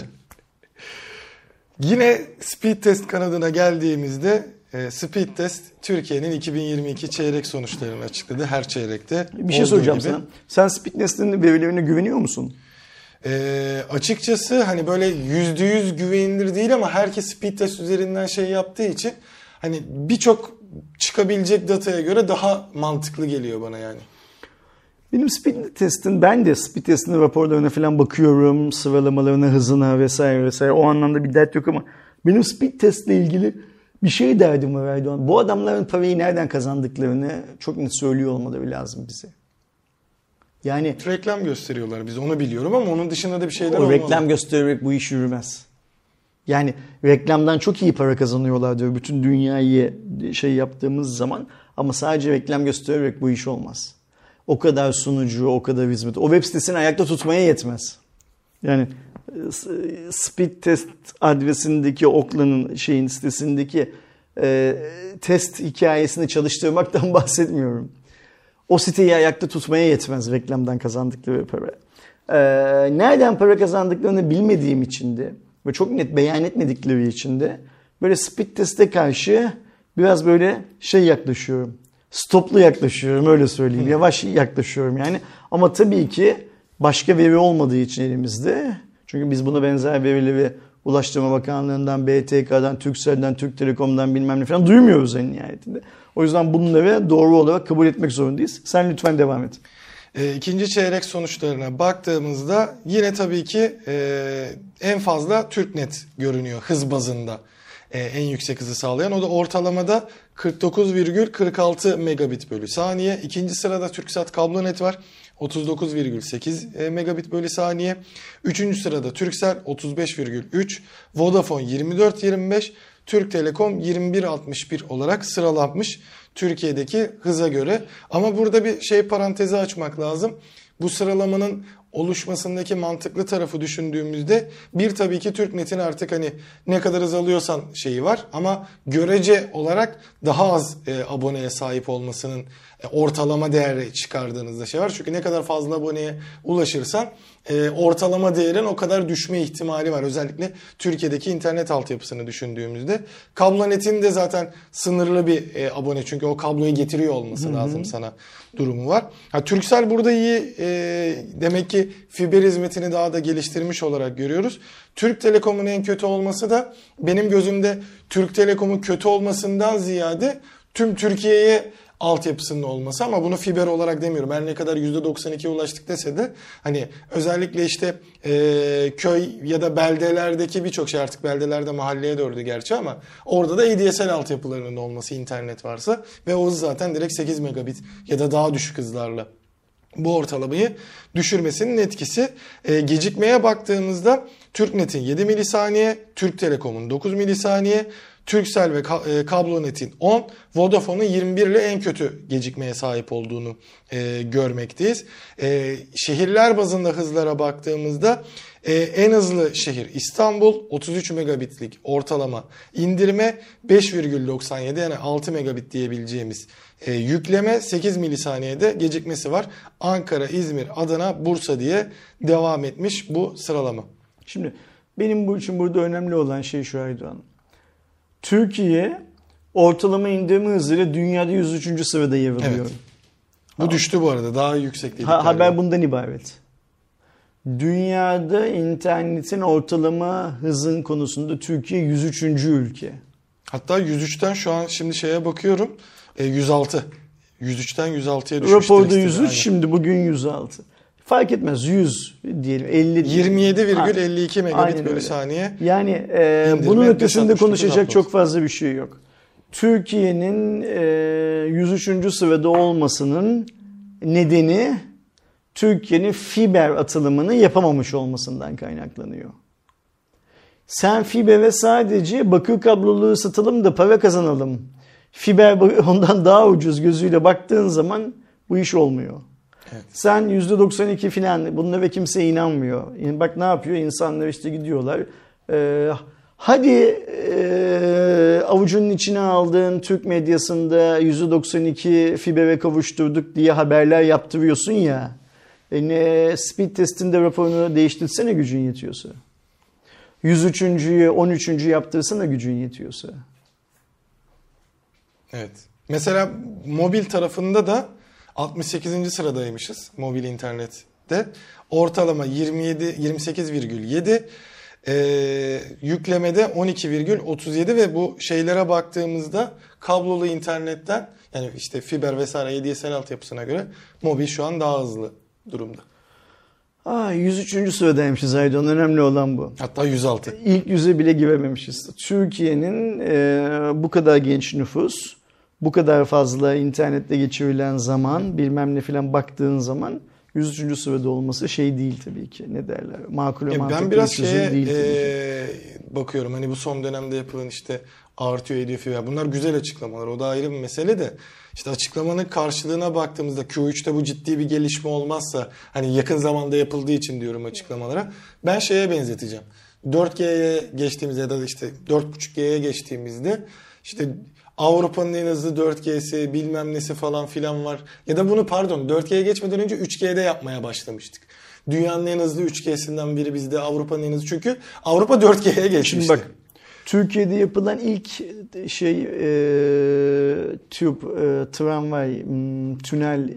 Yine speed test kanadına geldiğimizde e, Speed Test Türkiye'nin 2022 çeyrek sonuçlarını açıkladı her çeyrekte. Bir şey soracağım gibi. sana. Sen Speed Test'in verilerine güveniyor musun? E, açıkçası hani böyle yüzde yüz güvenilir değil ama herkes Speed Test üzerinden şey yaptığı için hani birçok çıkabilecek dataya göre daha mantıklı geliyor bana yani. Benim speed testin, ben de speed testin raporlarına falan bakıyorum. Sıralamalarına, hızına vesaire vesaire. O anlamda bir dert yok ama benim speed testle ilgili bir şey derdim var Erdoğan. Bu adamların parayı nereden kazandıklarını çok net söylüyor olmaları lazım bize. Yani reklam gösteriyorlar biz onu biliyorum ama onun dışında da bir şeyler o olmalı. reklam göstererek bu iş yürümez. Yani reklamdan çok iyi para kazanıyorlar diyor bütün dünyayı şey yaptığımız zaman ama sadece reklam göstererek bu iş olmaz. O kadar sunucu, o kadar hizmet. O web sitesini ayakta tutmaya yetmez. Yani speed test adresindeki Oakland'ın şeyin sitesindeki e, test hikayesini çalıştırmaktan bahsetmiyorum. O siteyi ayakta tutmaya yetmez reklamdan kazandıkları para. E, nereden para kazandıklarını bilmediğim için de ve çok net beyan etmedikleri için de böyle speed teste karşı biraz böyle şey yaklaşıyorum. Stoplu yaklaşıyorum öyle söyleyeyim. Yavaş yaklaşıyorum yani. Ama tabii ki başka veri olmadığı için elimizde çünkü biz buna benzer verileri Ulaştırma Bakanlığı'ndan, BTK'dan, Türkcell'den, Türk Telekom'dan bilmem ne falan duymuyoruz en nihayetinde. O yüzden bunları doğru olarak kabul etmek zorundayız. Sen lütfen devam et. E, ikinci çeyrek sonuçlarına baktığımızda yine tabii ki e, en fazla TürkNet görünüyor hız bazında. E, en yüksek hızı sağlayan. O da ortalamada 49,46 megabit bölü saniye. İkinci sırada TürkSat Kablonet var. 39,8 e, megabit bölü saniye. Üçüncü sırada Turkcell 35,3, Vodafone 24,25, Türk Telekom 21,61 olarak sıralanmış Türkiye'deki hıza göre. Ama burada bir şey parantezi açmak lazım. Bu sıralamanın oluşmasındaki mantıklı tarafı düşündüğümüzde bir tabii ki TürkNet'in artık hani ne kadar hız alıyorsan şeyi var ama görece olarak daha az e, aboneye sahip olmasının e, ortalama değeri çıkardığınızda şey var. Çünkü ne kadar fazla aboneye ulaşırsan e, ortalama değerin o kadar düşme ihtimali var. Özellikle Türkiye'deki internet altyapısını düşündüğümüzde. Kablonetin de zaten sınırlı bir e, abone çünkü o kabloyu getiriyor olması Hı-hı. lazım sana durumu var. Ha, Turkcell burada iyi e, demek ki fiber hizmetini daha da geliştirmiş olarak görüyoruz. Türk Telekom'un en kötü olması da benim gözümde Türk Telekom'un kötü olmasından ziyade tüm Türkiye'ye altyapısının olması ama bunu fiber olarak demiyorum. Her ne kadar %92'ye ulaştık dese de hani özellikle işte e, köy ya da beldelerdeki birçok şey artık beldelerde mahalleye dördü gerçi ama orada da ADSL altyapılarının olması internet varsa ve o zaten direkt 8 megabit ya da daha düşük hızlarla bu ortalamayı düşürmesinin etkisi. E, gecikmeye baktığımızda TürkNet'in 7 milisaniye, Türk Telekom'un 9 milisaniye, Turkcell ve e, Kablonet'in 10, Vodafone'un 21 ile en kötü gecikmeye sahip olduğunu e, görmekteyiz. E, şehirler bazında hızlara baktığımızda e, en hızlı şehir İstanbul 33 megabitlik ortalama indirme 5,97 yani 6 megabit diyebileceğimiz e, yükleme 8 milisaniyede gecikmesi var. Ankara, İzmir, Adana, Bursa diye devam etmiş bu sıralama. Şimdi benim bu için burada önemli olan şey şu Aydoğan. Türkiye ortalama indirme hızıyla dünyada 103. sırada yer alıyor. Evet. Bu ha. düştü bu arada. Daha yüksek değil. Ha, haber bundan ibaret. Dünyada internetin ortalama hızın konusunda Türkiye 103. ülke. Hatta 103'ten şu an şimdi şeye bakıyorum. E, 106. 103'ten 106'ya düşmüş. Raporda 103 aynen. şimdi bugün 106. Fark etmez 100 diyelim 50 27,52 megabit bölü saniye. Yani e, bunun ötesinde konuşacak çok fazla bir şey yok. Türkiye'nin e, 103. sırada olmasının nedeni Türkiye'nin fiber atılımını yapamamış olmasından kaynaklanıyor. Sen fibere sadece bakır kablolu satalım da para kazanalım. Fiber ondan daha ucuz gözüyle baktığın zaman bu iş olmuyor. Sen %92 filan bununla ve kimse inanmıyor. Bak ne yapıyor? İnsanlar işte gidiyorlar. Ee, hadi e, avucunun içine aldığın Türk medyasında %92 fibere kavuşturduk diye haberler yaptırıyorsun ya. E ne, speed testinde raporunu değiştirsene gücün yetiyorsa. 103.'yü 13. yaptırsana gücün yetiyorsa. Evet. Mesela mobil tarafında da 68. sıradaymışız mobil internette. Ortalama 27 28,7 ee, yüklemede 12,37 ve bu şeylere baktığımızda kablolu internetten yani işte fiber vesaire ADSL altyapısına göre mobil şu an daha hızlı durumda. Aa, 103. sıradaymışız Aydan. Önemli olan bu. Hatta 106. İlk yüze bile girememişiz. Türkiye'nin e, bu kadar genç nüfus bu kadar fazla internette geçirilen zaman bilmem ne filan baktığın zaman 103. sırada olması şey değil tabii ki. Ne derler? Makul ve mantıklı Ben biraz şeye değil e, bakıyorum. Hani bu son dönemde yapılan işte artıyor ediyor filan. Bunlar güzel açıklamalar. O da ayrı bir mesele de. İşte açıklamanın karşılığına baktığımızda Q3'te bu ciddi bir gelişme olmazsa hani yakın zamanda yapıldığı için diyorum açıklamalara. Ben şeye benzeteceğim. 4G'ye geçtiğimizde ya da işte 4.5G'ye geçtiğimizde işte Avrupa'nın en hızlı 4G'si bilmem nesi falan filan var. Ya da bunu pardon 4G'ye geçmeden önce 3G'de yapmaya başlamıştık. Dünyanın en hızlı 3G'sinden biri bizde Avrupa'nın en hızlı. Çünkü Avrupa 4G'ye geçmişti. Şimdi bak Türkiye'de yapılan ilk şey e, tüp, e, tramvay, tünel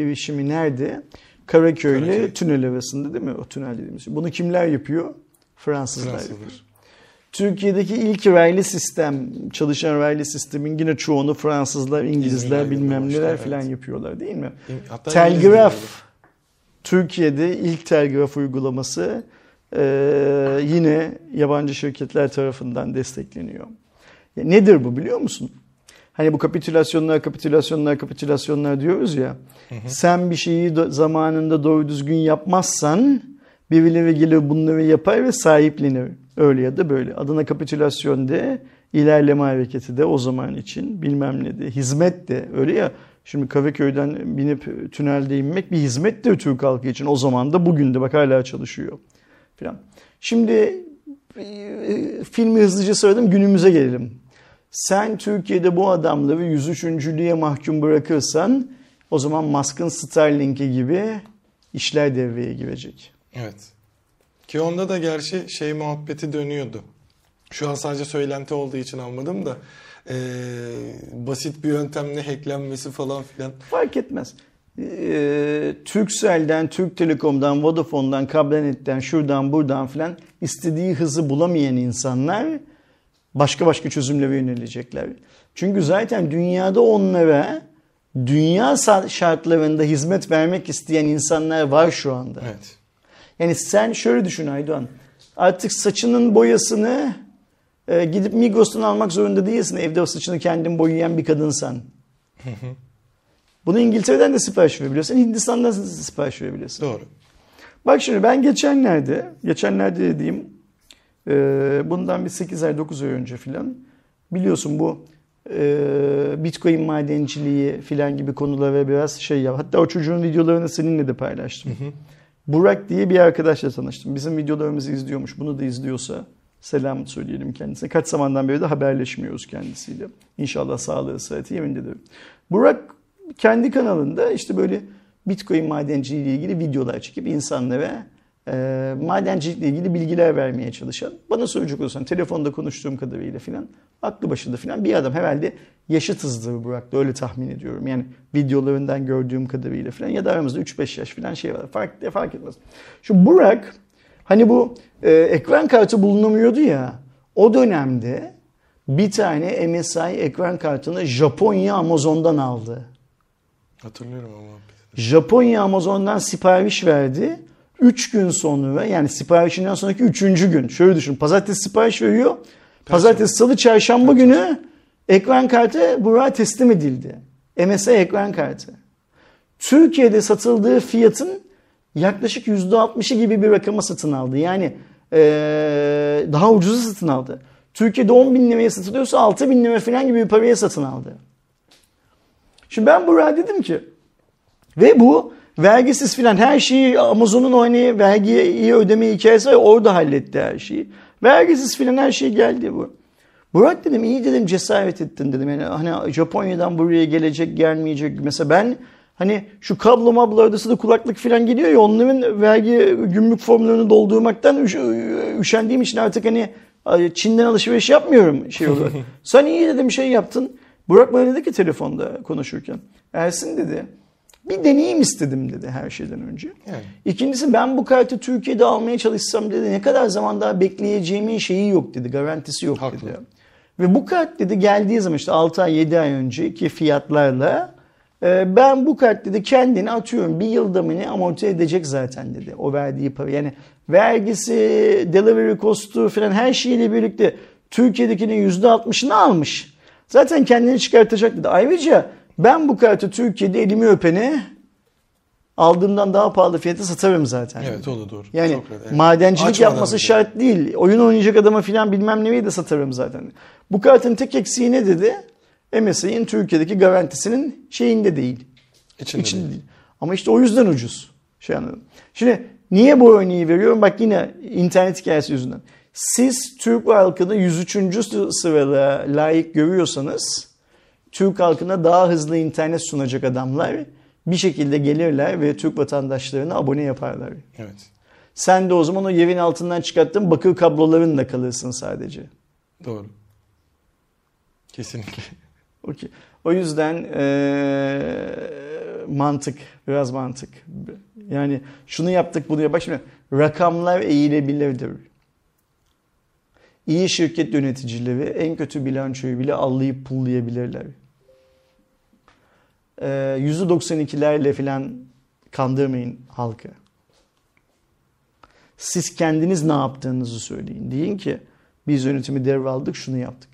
erişimi nerede? Karaköy ile tünel arasında değil mi? O tünel dediğimiz şey. Bunu kimler yapıyor? Fransızlar, Fransızlar. yapıyor. Türkiye'deki ilk raylı sistem, çalışan raylı sistemin yine çoğunu Fransızlar, İngilizler bilmem neler evet. falan yapıyorlar değil mi? Hatta telgraf, Türkiye'de ilk telgraf uygulaması e, yine yabancı şirketler tarafından destekleniyor. Ya nedir bu biliyor musun? Hani bu kapitülasyonlar, kapitülasyonlar, kapitülasyonlar diyoruz ya. Hı hı. Sen bir şeyi zamanında doğru düzgün yapmazsan birileri gelir bunları yapar ve sahiplenir. Öyle ya da böyle. Adına kapitülasyon de, ilerleme hareketi de o zaman için bilmem ne de. Hizmet de öyle ya. Şimdi Karaköy'den binip tünelde inmek bir hizmettir Türk halkı için. O zaman da bugün de bak hala çalışıyor. Falan. Şimdi e, filmi hızlıca söyledim günümüze gelelim. Sen Türkiye'de bu adamları 103. mahkum bırakırsan o zaman Musk'ın Starlink'i gibi işler devreye girecek. Evet. Ki onda da gerçi şey muhabbeti dönüyordu. Şu an sadece söylenti olduğu için almadım da e, basit bir yöntemle hacklenmesi falan filan. Fark etmez. Ee, Turkcell'den, Türk Telekom'dan, Vodafone'dan, Kablenet'ten, şuradan buradan filan istediği hızı bulamayan insanlar başka başka çözümlere yönelecekler. Çünkü zaten dünyada onlara dünya şartlarında hizmet vermek isteyen insanlar var şu anda. Evet. Yani sen şöyle düşün Aydoğan. Artık saçının boyasını e, gidip Migros'tan almak zorunda değilsin. Evde saçını kendin boyayan bir kadınsan. Bunu İngiltere'den de sipariş verebiliyorsun. Hindistan'dan da sipariş verebiliyorsun. Doğru. Bak şimdi ben geçenlerde, geçenlerde dediğim e, bundan bir 8 ay 9 ay önce filan biliyorsun bu e, Bitcoin madenciliği filan gibi konulara biraz şey ya. Hatta o çocuğun videolarını seninle de paylaştım. Hı hı. Burak diye bir arkadaşla tanıştım. Bizim videolarımızı izliyormuş. Bunu da izliyorsa selam söyleyelim kendisine. Kaç zamandan beri de haberleşmiyoruz kendisiyle. İnşallah sağlığı, sıhhati yerindedir. Burak kendi kanalında işte böyle Bitcoin madenciliği ile ilgili videolar çekip insanlara e, madencilikle ilgili bilgiler vermeye çalışan, bana soracak olursan telefonda konuştuğum kadarıyla filan aklı başında filan bir adam herhalde yaşıtızdır Burak'ta öyle tahmin ediyorum. Yani videolarından gördüğüm kadarıyla filan ya da aramızda 3-5 yaş filan şey var. Fark, fark etmez. Şu Burak hani bu e, ekran kartı bulunamıyordu ya o dönemde bir tane MSI ekran kartını Japonya Amazon'dan aldı. Hatırlıyorum ama. Japonya Amazon'dan sipariş verdi. 3 gün sonra yani siparişinden sonraki 3. gün. Şöyle düşün. Pazartesi sipariş veriyor. Pazartesi, salı, çarşamba günü ekran kartı buraya teslim edildi. MSI ekran kartı. Türkiye'de satıldığı fiyatın yaklaşık %60'ı gibi bir rakama satın aldı. Yani ee, daha ucuza satın aldı. Türkiye'de 10 bin liraya satılıyorsa 6 bin lira falan gibi bir paraya satın aldı. Şimdi ben buraya dedim ki ve bu vergisiz filan her şeyi Amazon'un o hani vergiyi ödeme hikayesi var orada halletti her şeyi. Vergisiz filan her şey geldi bu. Burak dedim iyi dedim cesaret ettin dedim. Yani hani Japonya'dan buraya gelecek gelmeyecek. Mesela ben hani şu kablo mablo arası da kulaklık filan geliyor ya onların vergi gümrük formlarını doldurmaktan üş, üşendiğim için artık hani Çin'den alışveriş yapmıyorum şey olarak. Sen iyi dedim şey yaptın. Burak bana dedi ki telefonda konuşurken. Ersin dedi bir deneyim istedim dedi her şeyden önce. Yani. İkincisi ben bu kartı Türkiye'de almaya çalışsam dedi ne kadar zaman daha bekleyeceğimin şeyi yok dedi. Garantisi yok Haklı. dedi. Ve bu kart dedi geldiği zaman işte 6 ay 7 ay önceki fiyatlarla e, ben bu kart dedi kendini atıyorum bir yılda mı ne amorti edecek zaten dedi o verdiği para. Yani vergisi, delivery cost'u falan her şeyiyle birlikte Türkiye'dekinin %60'ını almış. Zaten kendini çıkartacak dedi. Ayrıca ben bu kartı Türkiye'de elimi öpene aldığımdan daha pahalı fiyata satarım zaten. Evet o da doğru. Yani Çok evet. madencilik Açmadan yapması şart değil. Oyun oynayacak adama filan bilmem neyi de satarım zaten. Bu kartın tek eksiği ne dedi? MSI'nin Türkiye'deki garantisinin şeyinde değil. İçinde, İçinde değil. değil. Ama işte o yüzden ucuz. Şey anladım. Şimdi niye bu örneği veriyorum? Bak yine internet hikayesi yüzünden. Siz Türk halkını 103. sırada layık görüyorsanız Türk halkına daha hızlı internet sunacak adamlar bir şekilde gelirler ve Türk vatandaşlarına abone yaparlar. Evet. Sen de o zaman o yerin altından çıkarttığın bakır kablolarınla kalırsın sadece. Doğru. Kesinlikle. Okay. O yüzden ee, mantık, biraz mantık. Yani şunu yaptık bunu yap. şimdi rakamlar eğilebilirdir. İyi şirket yöneticileri en kötü bilançoyu bile allayıp pullayabilirler. %92'lerle filan kandırmayın halkı. Siz kendiniz ne yaptığınızı söyleyin. Deyin ki biz yönetimi devraldık şunu yaptık.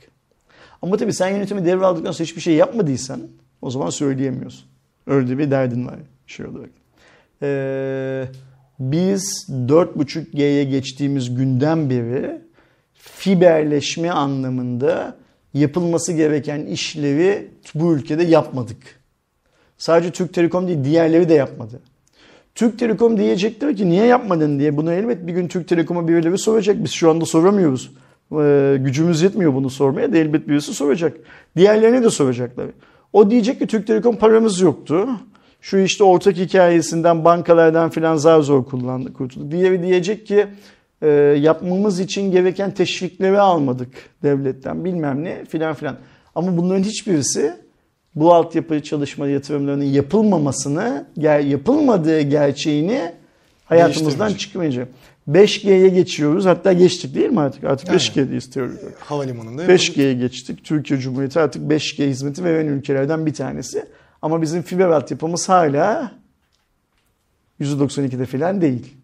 Ama tabii sen yönetimi devraldıktan sonra hiçbir şey yapmadıysan o zaman söyleyemiyorsun. Öyle bir derdin var şey olarak. Ee, biz 4.5G'ye geçtiğimiz günden beri fiberleşme anlamında yapılması gereken işlevi bu ülkede yapmadık. Sadece Türk Telekom değil diğerleri de yapmadı. Türk Telekom diyecektir ki niye yapmadın diye bunu elbet bir gün Türk Telekom'a birileri soracak. Biz şu anda soramıyoruz. Ee, gücümüz yetmiyor bunu sormaya da elbet birisi soracak. Diğerlerine de soracaklar. O diyecek ki Türk Telekom paramız yoktu. Şu işte ortak hikayesinden bankalardan filan zar zor kullandık, kurtulduk. Diğeri diyecek ki e, yapmamız için gereken teşvikleri almadık devletten bilmem ne filan filan. Ama bunların hiçbirisi bu altyapı çalışma yatırımlarının yapılmamasını, yapılmadığı gerçeğini hayatımızdan çıkmayacak. 5G'ye geçiyoruz. Hatta geçtik değil mi artık? Artık 5G'de istiyoruz. Havalimanında 5G'ye geçtik. Türkiye Cumhuriyeti artık 5G hizmeti veren ülkelerden bir tanesi. Ama bizim fiber altyapımız hala %92'de falan değil.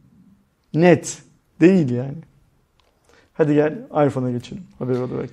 Net. Değil yani. Hadi gel iPhone'a geçelim haber olarak.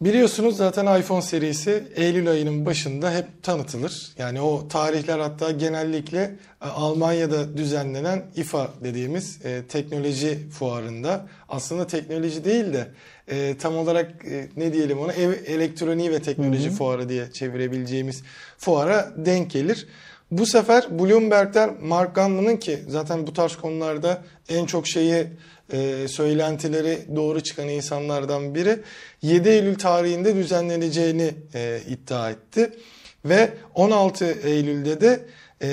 Biliyorsunuz zaten iPhone serisi Eylül ayının başında hep tanıtılır. Yani o tarihler hatta genellikle e, Almanya'da düzenlenen IFA dediğimiz e, teknoloji fuarında aslında teknoloji değil de e, tam olarak e, ne diyelim ona ev elektroniği ve teknoloji hı hı. fuarı diye çevirebileceğimiz fuara denk gelir. Bu sefer Bloomberg'den Mark Gurman'ın ki zaten bu tarz konularda en çok şeyi e, söylentileri doğru çıkan insanlardan biri 7 Eylül tarihinde düzenleneceğini e, iddia etti. Ve 16 Eylül'de de e,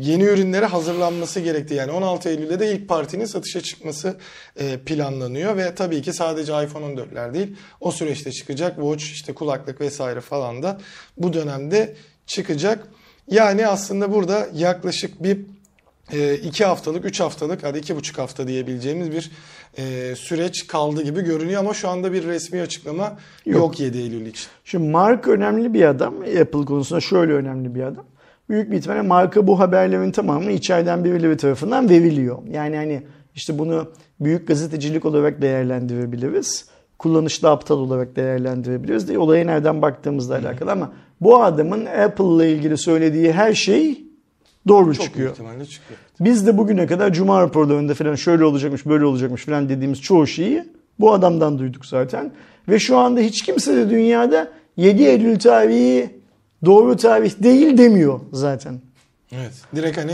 yeni ürünlere hazırlanması gerektiği yani 16 Eylül'de de ilk partinin satışa çıkması e, planlanıyor ve tabii ki sadece iPhone 14'ler değil o süreçte çıkacak Watch işte kulaklık vesaire falan da bu dönemde çıkacak. Yani aslında burada yaklaşık bir e, iki haftalık, üç haftalık, hadi iki buçuk hafta diyebileceğimiz bir e, süreç kaldı gibi görünüyor ama şu anda bir resmi açıklama yok, yok 7 Eylül için. Şimdi Mark önemli bir adam. Apple konusunda şöyle önemli bir adam. Büyük bir ihtimalle marka bu haberlerin tamamı içeriden birileri tarafından veriliyor. Yani hani işte bunu büyük gazetecilik olarak değerlendirebiliriz. Kullanışlı aptal olarak değerlendirebiliriz. De olaya nereden baktığımızla alakalı ama bu adamın Apple ile ilgili söylediği her şey doğru Çok çıkıyor. çıkıyor. Biz de bugüne kadar Cuma raporlarında falan şöyle olacakmış böyle olacakmış falan dediğimiz çoğu şeyi bu adamdan duyduk zaten. Ve şu anda hiç kimse de dünyada 7 Eylül tarihi doğru tarih değil demiyor zaten. Evet. Direkt hani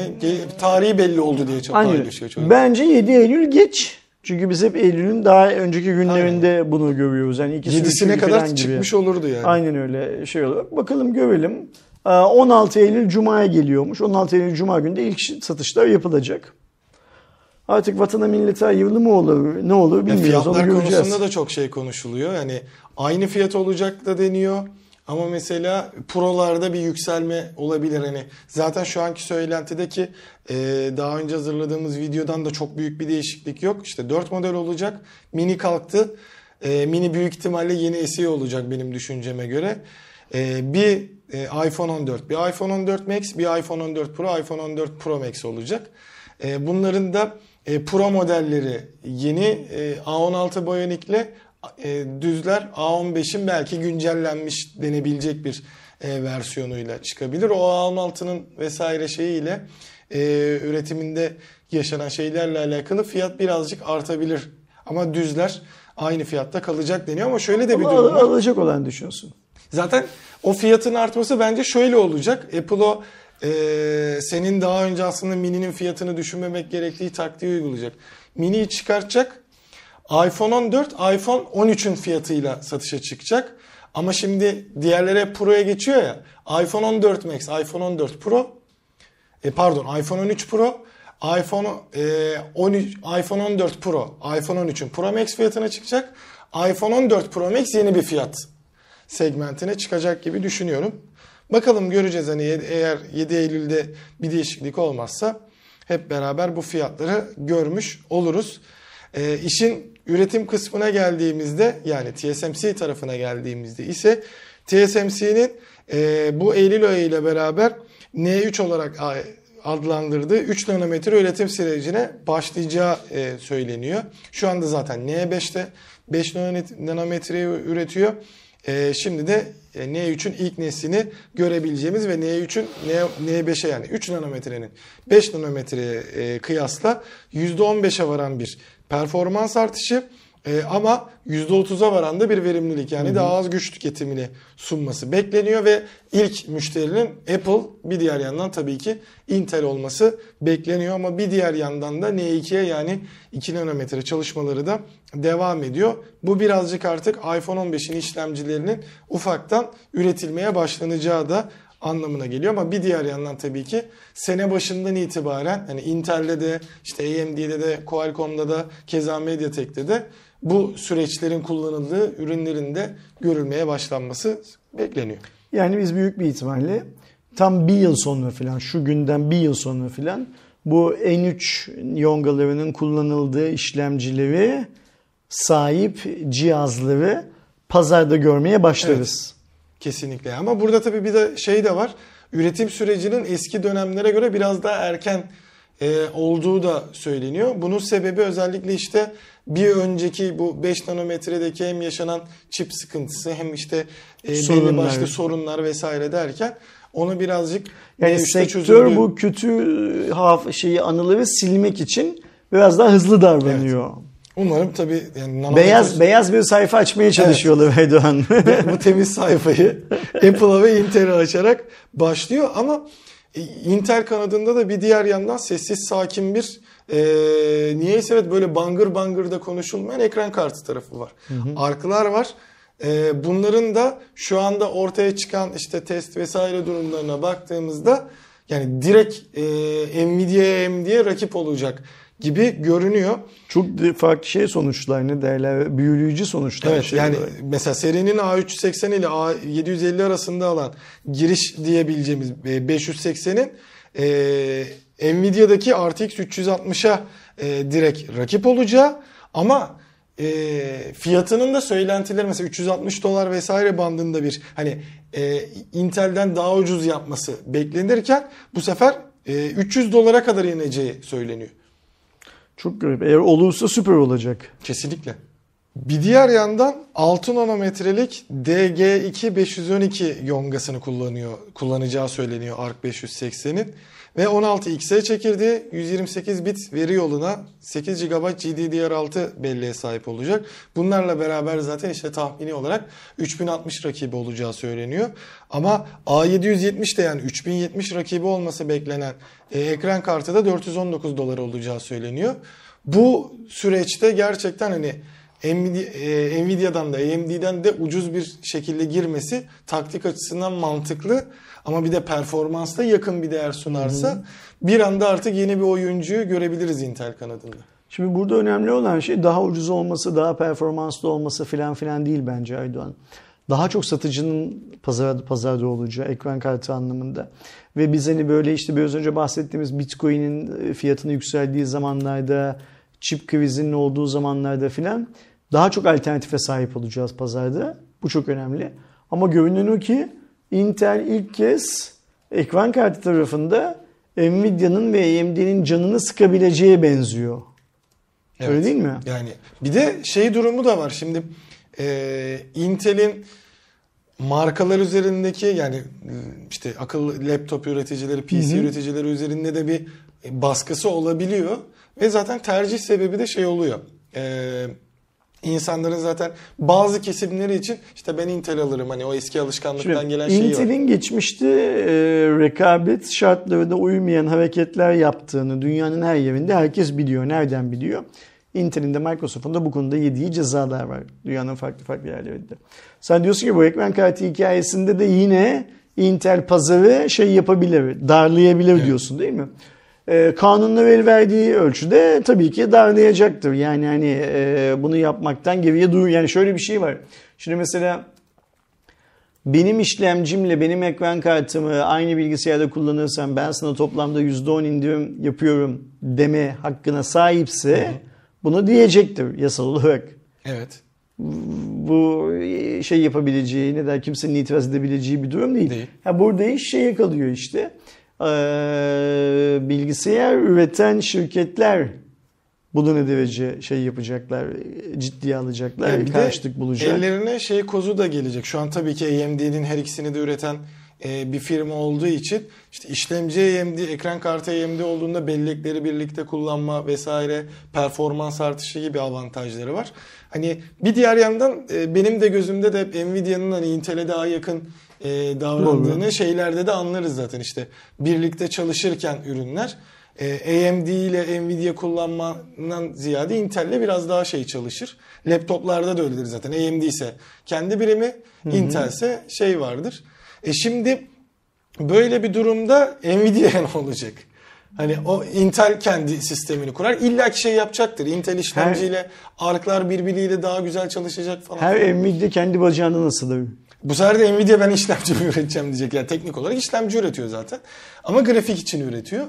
tarihi belli oldu diye çok paylaşıyor. Çok. Bence 7 Eylül geç. Çünkü biz hep Eylül'ün daha önceki günlerinde Aynen. bunu görüyoruz. Yani ikisi Yedisine kadar gibi. çıkmış olurdu yani. Aynen öyle şey olarak. Bakalım görelim. 16 ee, Eylül Cuma'ya geliyormuş. 16 Eylül Cuma günde ilk satışlar yapılacak. Artık vatana millete hayırlı mı olur ne olur bilmiyoruz. Ya fiyatlar konusunda da çok şey konuşuluyor. Yani aynı fiyat olacak da deniyor. Ama mesela prolarda bir yükselme olabilir. Hani zaten şu anki söylentideki e, daha önce hazırladığımız videodan da çok büyük bir değişiklik yok. İşte 4 model olacak. Mini kalktı. E, mini büyük ihtimalle yeni SE olacak benim düşünceme göre. E, bir e, iPhone 14, bir iPhone 14 Max, bir iPhone 14 Pro, iPhone 14 Pro Max olacak. E, bunların da e, Pro modelleri yeni e, A16 Bionic'le e, düzler A15'in belki güncellenmiş denebilecek bir e, versiyonuyla çıkabilir. O A16'nın vesaire şeyiyle e, üretiminde yaşanan şeylerle alakalı fiyat birazcık artabilir. Ama düzler aynı fiyatta kalacak deniyor ama şöyle de bir durum var. Alacak olan düşünsün. Zaten o fiyatın artması bence şöyle olacak. Apple o e, senin daha önce aslında Mini'nin fiyatını düşünmemek gerektiği taktiği uygulayacak. Mini'yi çıkartacak. iPhone 14, iPhone 13'ün fiyatıyla satışa çıkacak. Ama şimdi diğerlere Pro'ya geçiyor ya. iPhone 14 Max, iPhone 14 Pro, e, pardon iPhone 13 Pro, iPhone e, 13, iPhone 14 Pro, iPhone 13'ün Pro Max fiyatına çıkacak. iPhone 14 Pro Max yeni bir fiyat segmentine çıkacak gibi düşünüyorum. Bakalım göreceğiz hani eğer 7 Eylül'de bir değişiklik olmazsa hep beraber bu fiyatları görmüş oluruz. E, işin üretim kısmına geldiğimizde yani TSMC tarafına geldiğimizde ise TSMC'nin e, bu Eylül ayı ile beraber N3 olarak adlandırdığı 3 nanometre üretim sürecine başlayacağı e, söyleniyor. Şu anda zaten N5'te 5 nanometre üretiyor. E, şimdi de e, N3'ün ilk neslini görebileceğimiz ve N3'ün N5'e yani 3 nanometrenin 5 nanometreye e, kıyasla %15'e varan bir performans artışı e, ama %30'a varan da bir verimlilik yani Hı-hı. daha az güç tüketimini sunması bekleniyor ve ilk müşterinin Apple bir diğer yandan tabii ki Intel olması bekleniyor ama bir diğer yandan da N2'ye yani 2 nanometre çalışmaları da devam ediyor. Bu birazcık artık iPhone 15'in işlemcilerinin ufaktan üretilmeye başlanacağı da anlamına geliyor ama bir diğer yandan tabii ki sene başından itibaren hani Intel'de de işte AMD'de de Qualcomm'da da keza Mediatek'te de bu süreçlerin kullanıldığı ürünlerin de görülmeye başlanması bekleniyor. Yani biz büyük bir ihtimalle tam bir yıl sonra filan şu günden bir yıl sonra filan bu N3 yongalarının kullanıldığı işlemcileri sahip cihazları pazarda görmeye başlarız. Kesinlikle ama burada tabii bir de şey de var. Üretim sürecinin eski dönemlere göre biraz daha erken e, olduğu da söyleniyor. Bunun sebebi özellikle işte bir önceki bu 5 nanometredeki hem yaşanan çip sıkıntısı hem işte e, belli başlı sorunlar vesaire derken onu birazcık Yani E3'te sektör çözüldü. bu kötü haf şeyi anıları silmek için biraz daha hızlı davranıyor. Umarım tabii yani Beyaz beyaz bir sayfa açmaya çalışıyorlar Erdoğan. bu temiz sayfayı Apple'a ve Intel'e açarak başlıyor ama e, Intel kanadında da bir diğer yandan sessiz sakin bir e, niyeyse evet böyle bangır bangır da konuşulmayan ekran kartı tarafı var. Arklar var. E, bunların da şu anda ortaya çıkan işte test vesaire durumlarına baktığımızda yani direkt e, Nvidia'ya AMD'ye rakip olacak gibi görünüyor. Çok farklı şey sonuçlar ne derler büyüleyici sonuçlar. Evet şey yani olarak. mesela serinin A380 ile A750 arasında alan giriş diyebileceğimiz e, 580'in e, Nvidia'daki RTX 360'a e, direkt rakip olacağı ama e, fiyatının da söylentileri mesela 360 dolar vesaire bandında bir hani e, Intel'den daha ucuz yapması beklenirken bu sefer e, 300 dolara kadar ineceği söyleniyor. Çok garip. Eğer olursa süper olacak. Kesinlikle. Bir diğer yandan 6 nanometrelik DG2 512 yongasını kullanıyor, kullanacağı söyleniyor ARC 580'in. Ve 16X'e çekirdeği 128 bit veri yoluna 8 GB GDDR6 belleğe sahip olacak. Bunlarla beraber zaten işte tahmini olarak 3060 rakibi olacağı söyleniyor. Ama A770 de yani 3070 rakibi olması beklenen e, ekran kartı da 419 dolar olacağı söyleniyor. Bu süreçte gerçekten hani e, Nvidia'dan da AMD'den de ucuz bir şekilde girmesi taktik açısından mantıklı ama bir de performansta yakın bir değer sunarsa bir anda artık yeni bir oyuncuyu görebiliriz Intel kanadında. Şimdi burada önemli olan şey daha ucuz olması, daha performanslı olması filan filan değil bence Aydoğan. Daha çok satıcının pazarda pazarda olacağı ekran kartı anlamında. Ve biz hani böyle işte biraz önce bahsettiğimiz Bitcoin'in e, fiyatının yükseldiği zamanlarda, çip krizinin olduğu zamanlarda filan daha çok alternatife sahip olacağız pazarda. Bu çok önemli. Ama görünen o ki Intel ilk kez ekran kartı tarafında Nvidia'nın ve AMD'nin canını sıkabileceğe benziyor. Öyle değil mi? Yani bir de şey durumu da var. Şimdi e, Intel'in markalar üzerindeki yani e, işte akıllı laptop üreticileri, PC üreticileri üzerinde de bir baskısı olabiliyor. Ve zaten tercih sebebi de şey oluyor. E, insanların zaten bazı kesimleri için işte ben Intel alırım hani o eski alışkanlıktan Şimdi gelen şeyi var. Intel'in geçmişte e, rekabet şartlarına uymayan hareketler yaptığını dünyanın her yerinde herkes biliyor. Nereden biliyor? Intel'in de Microsoft'un da bu konuda yediği cezalar var dünyanın farklı farklı yerlerinde. Sen diyorsun ki bu ekran kartı hikayesinde de yine Intel pazarı şey yapabilir, darlayabilir diyorsun değil mi? E, kanunlar el verdiği ölçüde tabii ki darlayacaktır. Yani hani e, bunu yapmaktan geriye dur. Yani şöyle bir şey var. Şimdi mesela benim işlemcimle benim ekran kartımı aynı bilgisayarda kullanırsam ben sana toplamda %10 indirim yapıyorum deme hakkına sahipse bunu diyecektir yasal olarak. Evet. Bu şey yapabileceği ne der kimsenin itiraz edebileceği bir durum değil. Değil. Ha burada iş şeye kalıyor işte. Ee, bilgisayar üreten şirketler bunu ne derece şey yapacaklar, ciddiye alacaklar, Yani bir de karşılık bulacak. Ellerine şey kozu da gelecek. Şu an tabii ki AMD'nin her ikisini de üreten e, bir firma olduğu için işte işlemci AMD, ekran kartı AMD olduğunda bellekleri birlikte kullanma vesaire performans artışı gibi avantajları var. Hani bir diğer yandan e, benim de gözümde de hep Nvidia'nın hani Intel'e daha yakın e, davrandığını şeylerde de anlarız zaten işte birlikte çalışırken ürünler e, AMD ile Nvidia kullanmandan ziyade Intel'le biraz daha şey çalışır. Laptoplarda da öyledir zaten. AMD ise kendi birimi, Intel ise şey vardır. E şimdi Böyle bir durumda Nvidia ne olacak? Hani o Intel kendi sistemini kurar. İlla ki şey yapacaktır. Intel işlemciyle arklar birbiriyle daha güzel çalışacak falan. Her Nvidia kendi bacağını nasıl Bu sefer de Nvidia ben işlemci üreteceğim diyecek. Yani teknik olarak işlemci üretiyor zaten. Ama grafik için üretiyor.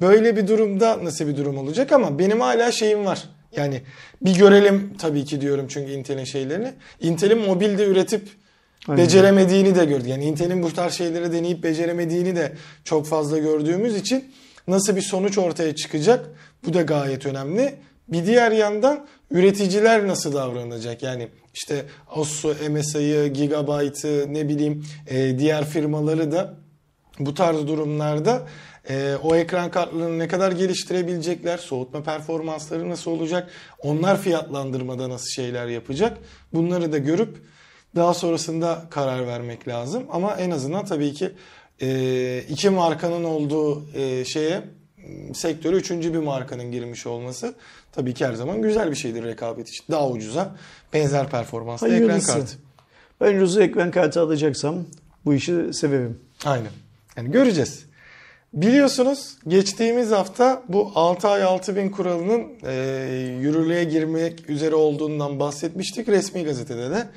Böyle bir durumda nasıl bir durum olacak ama benim hala şeyim var. Yani bir görelim tabii ki diyorum çünkü Intel'in şeylerini. Intel'in mobilde üretip Aynen. beceremediğini de gördük. Yani Intel'in bu tarz şeyleri deneyip beceremediğini de çok fazla gördüğümüz için nasıl bir sonuç ortaya çıkacak bu da gayet önemli. Bir diğer yandan üreticiler nasıl davranacak? Yani işte Asus'u, MSI'yi, Gigabyte'ı ne bileyim e, diğer firmaları da bu tarz durumlarda e, o ekran kartlarını ne kadar geliştirebilecekler, soğutma performansları nasıl olacak, onlar fiyatlandırmada nasıl şeyler yapacak bunları da görüp daha sonrasında karar vermek lazım. Ama en azından tabii ki e, iki markanın olduğu e, şeye sektöre üçüncü bir markanın girmiş olması tabii ki her zaman güzel bir şeydir rekabet için. Daha ucuza benzer performanslı ekran kartı. Ben ucuz ekran kartı alacaksam bu işi severim. Aynen. Yani göreceğiz. Biliyorsunuz geçtiğimiz hafta bu 6 ay 6000 kuralının e, yürürlüğe girmek üzere olduğundan bahsetmiştik. Resmi gazetede de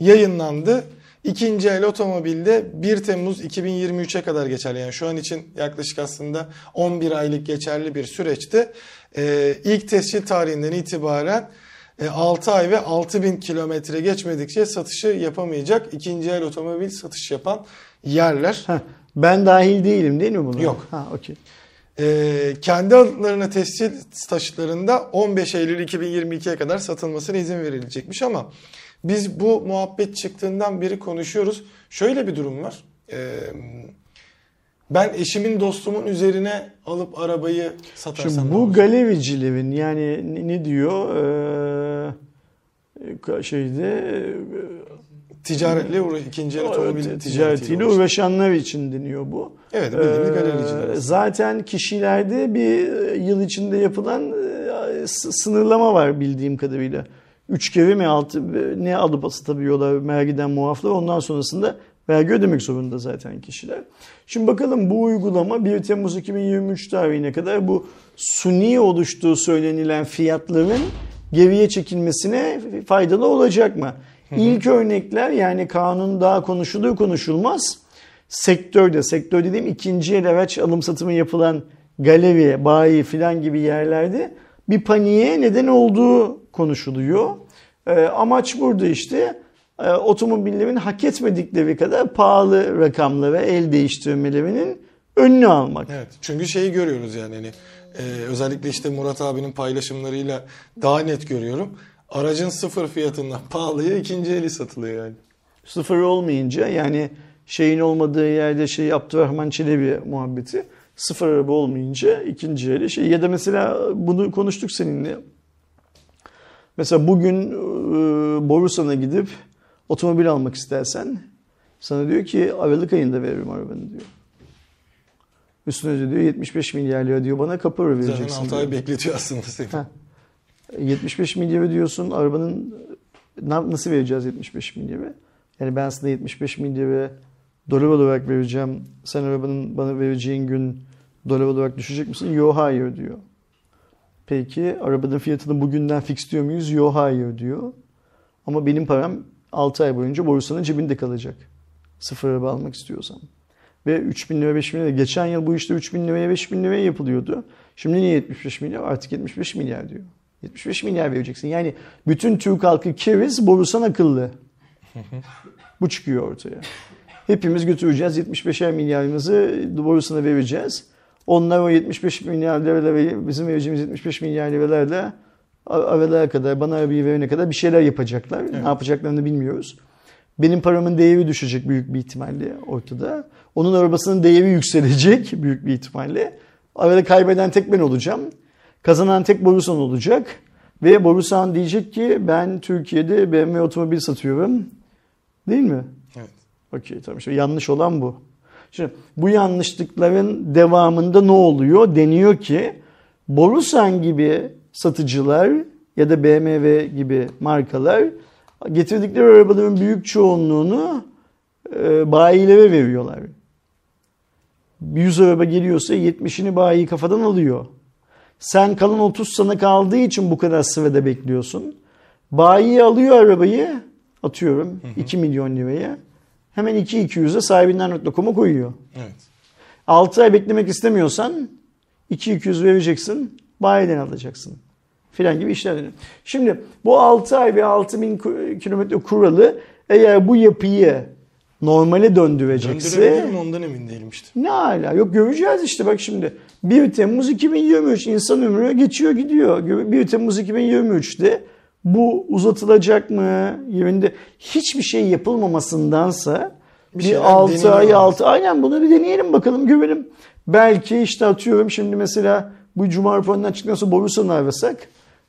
yayınlandı. İkinci el otomobilde 1 Temmuz 2023'e kadar geçerli. Yani şu an için yaklaşık aslında 11 aylık geçerli bir süreçte e, ilk tescil tarihinden itibaren 6 e, ay ve 6000 kilometre geçmedikçe satışı yapamayacak ikinci el otomobil satış yapan yerler. Heh, ben dahil değilim değil mi buna? Yok. Ha, okey. Ee, kendi adlarına tescil taşıtlarında 15 Eylül 2022'ye kadar satılmasına izin verilecekmiş ama biz bu muhabbet çıktığından beri konuşuyoruz. Şöyle bir durum var. Ee, ben eşimin dostumun üzerine alıp arabayı satarsam Şimdi bu galericilerin yani ne diyor ee, şeyde ticaretle uğra ikinci el otomobil ticaretiyle, uğraşanlar için deniyor bu. Evet bildiğimiz ee, galericiler. Zaten kişilerde bir yıl içinde yapılan sınırlama var bildiğim kadarıyla. Üç kere mi altı ne alıp satabiliyorlar vergiden muaflar ondan sonrasında vergi ödemek zorunda zaten kişiler. Şimdi bakalım bu uygulama 1 Temmuz 2023 tarihine kadar bu suni oluştuğu söylenilen fiyatların geriye çekilmesine faydalı olacak mı? İlk örnekler yani kanun daha konuşulur konuşulmaz sektörde, sektör dediğim ikinci el araç alım satımı yapılan galeri, bayi filan gibi yerlerde bir paniğe neden olduğu konuşuluyor. E, amaç burada işte e, otomobillerin hak etmedikleri kadar pahalı rakamlara el değiştirmelerinin önünü almak. Evet. Çünkü şeyi görüyoruz yani hani e, özellikle işte Murat abinin paylaşımlarıyla daha net görüyorum. Aracın sıfır fiyatından pahalıya ikinci eli satılıyor yani. Sıfır olmayınca yani şeyin olmadığı yerde şey Abdurrahman Çelebi muhabbeti sıfır araba olmayınca ikinci eli şey ya da mesela bunu konuştuk seninle Mesela bugün e, Borusan'a gidip otomobil almak istersen sana diyor ki Aralık ayında veririm arabanı diyor. Üstüne diyor 75 milyar lira diyor bana kapı vereceksin. Zaten 6 ay bekletiyor aslında seni. Ha. 75 milyar diyorsun arabanın nasıl vereceğiz 75 milyarı? Yani ben sana 75 milyarı dolar olarak vereceğim. Sen arabanın bana vereceğin gün dolar olarak düşecek misin? Yok hayır diyor. Peki arabanın fiyatını bugünden fix diyor muyuz? Yok hayır diyor. Ama benim param 6 ay boyunca borsanın cebinde kalacak. Sıfır araba almak istiyorsam. Ve 3 bin lira 5 bin lira. Geçen yıl bu işte 3 bin liraya 5 bin liraya yapılıyordu. Şimdi niye 75 milyar? Artık 75 milyar diyor. 75 milyar vereceksin. Yani bütün Türk halkı keriz, borusan akıllı. bu çıkıyor ortaya. Hepimiz götüreceğiz 75'er milyarımızı borusana vereceğiz. Onlar o 75 milyar liralarla bizim vereceğimiz 75 milyar liralarla aralara kadar bana arabayı verene kadar bir şeyler yapacaklar. Evet. Ne yapacaklarını bilmiyoruz. Benim paramın değeri düşecek büyük bir ihtimalle ortada. Onun arabasının değeri yükselecek büyük bir ihtimalle. Arada kaybeden tek ben olacağım. Kazanan tek Borusan olacak. Ve Borusan diyecek ki ben Türkiye'de BMW otomobil satıyorum. Değil mi? Okey tamam. İşte yanlış olan bu. Şimdi bu yanlışlıkların devamında ne oluyor? Deniyor ki Borusan gibi satıcılar ya da BMW gibi markalar getirdikleri arabaların büyük çoğunluğunu e, bayilere veriyorlar. 100 araba geliyorsa 70'ini bayi kafadan alıyor. Sen kalan 30 sana kaldığı için bu kadar sırada bekliyorsun. Bayi alıyor arabayı atıyorum hı hı. 2 milyon liraya. Hemen 2-200'e sahibinden.com'a koyuyor. Evet. 6 ay beklemek istemiyorsan 2-200 vereceksin. Bayiden alacaksın. Filan gibi işler dönüyor. Şimdi bu 6 ay ve 6000 kilometre kuralı eğer bu yapıyı normale döndürecekse... Döndürebilir mi ondan emin değilim işte. Ne hala yok göreceğiz işte bak şimdi. 1 Temmuz 2023 insan ömrü geçiyor gidiyor. 1 Temmuz 2023'te bu uzatılacak mı? Yerinde hiçbir şey yapılmamasındansa bir, bir 6 ay 6 aynen bunu bir deneyelim bakalım görelim. Belki işte atıyorum şimdi mesela bu Cuma raporundan çıktıktan sonra Borusan'ı arasak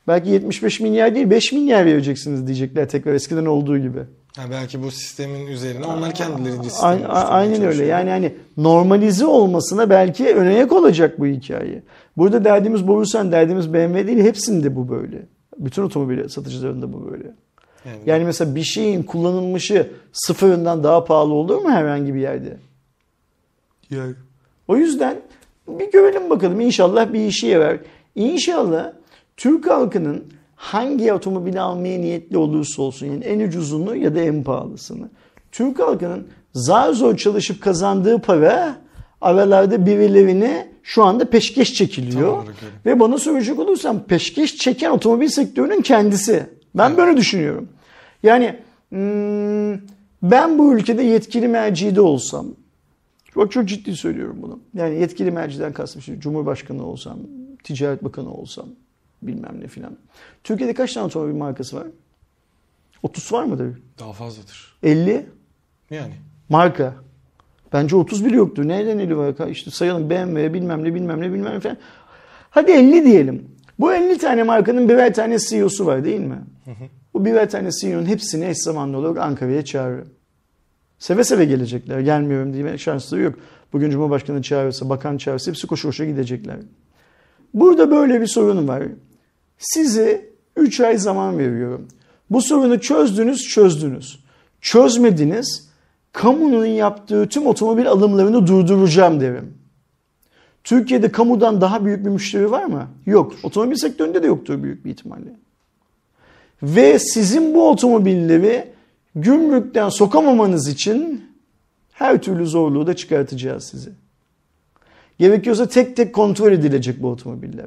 belki 75 milyar değil 5 milyar vereceksiniz diyecekler tekrar eskiden olduğu gibi. Ha belki bu sistemin üzerine onlar kendilerince sistemi Aynen, aynen öyle. Yani hani normalize olmasına belki önayak olacak bu hikaye. Burada derdimiz Borusan, derdimiz BMW değil. Hepsinde bu böyle. Bütün otomobil satıcılarında bu böyle. Yani, yani mesela bir şeyin kullanılmışı sıfırından daha pahalı olur mu herhangi bir yerde? Yani. O yüzden bir görelim bakalım. İnşallah bir işe yarar. İnşallah Türk halkının hangi otomobili almaya niyetli olursa olsun yani en ucuzunu ya da en pahalısını. Türk halkının zar zor çalışıp kazandığı para aralarda birilerine şu anda peşkeş çekiliyor. Ve bana soracak olursam peşkeş çeken otomobil sektörünün kendisi. Ben evet. böyle düşünüyorum. Yani hmm, ben bu ülkede yetkili mercide olsam, bak çok ciddi söylüyorum bunu. Yani yetkili merciden kastım işte Cumhurbaşkanı olsam, Ticaret Bakanı olsam, bilmem ne filan. Türkiye'de kaç tane otomobil markası var? 30 var mıdır? Daha fazladır. 50? Yani. Marka. Bence 30 bile yoktur. Nereden 50 var? İşte sayalım BMW bilmem ne bilmem ne bilmem ne falan. Hadi 50 diyelim. Bu 50 tane markanın birer tane CEO'su var değil mi? Hı hı. Bu birer tane CEO'nun hepsini eş zamanlı olarak Ankara'ya çağırıyor. Seve seve gelecekler. Gelmiyorum diye şansları yok. Bugün Cumhurbaşkanı çağırırsa, bakan çağırırsa hepsi koşu koşu gidecekler. Burada böyle bir sorun var. Size 3 ay zaman veriyorum. Bu sorunu çözdünüz, çözdünüz. Çözmediniz, kamunun yaptığı tüm otomobil alımlarını durduracağım derim. Türkiye'de kamudan daha büyük bir müşteri var mı? Yok. Otomobil sektöründe de yoktur büyük bir ihtimalle. Ve sizin bu otomobilleri gümrükten sokamamanız için her türlü zorluğu da çıkartacağız size. Gerekiyorsa tek tek kontrol edilecek bu otomobiller.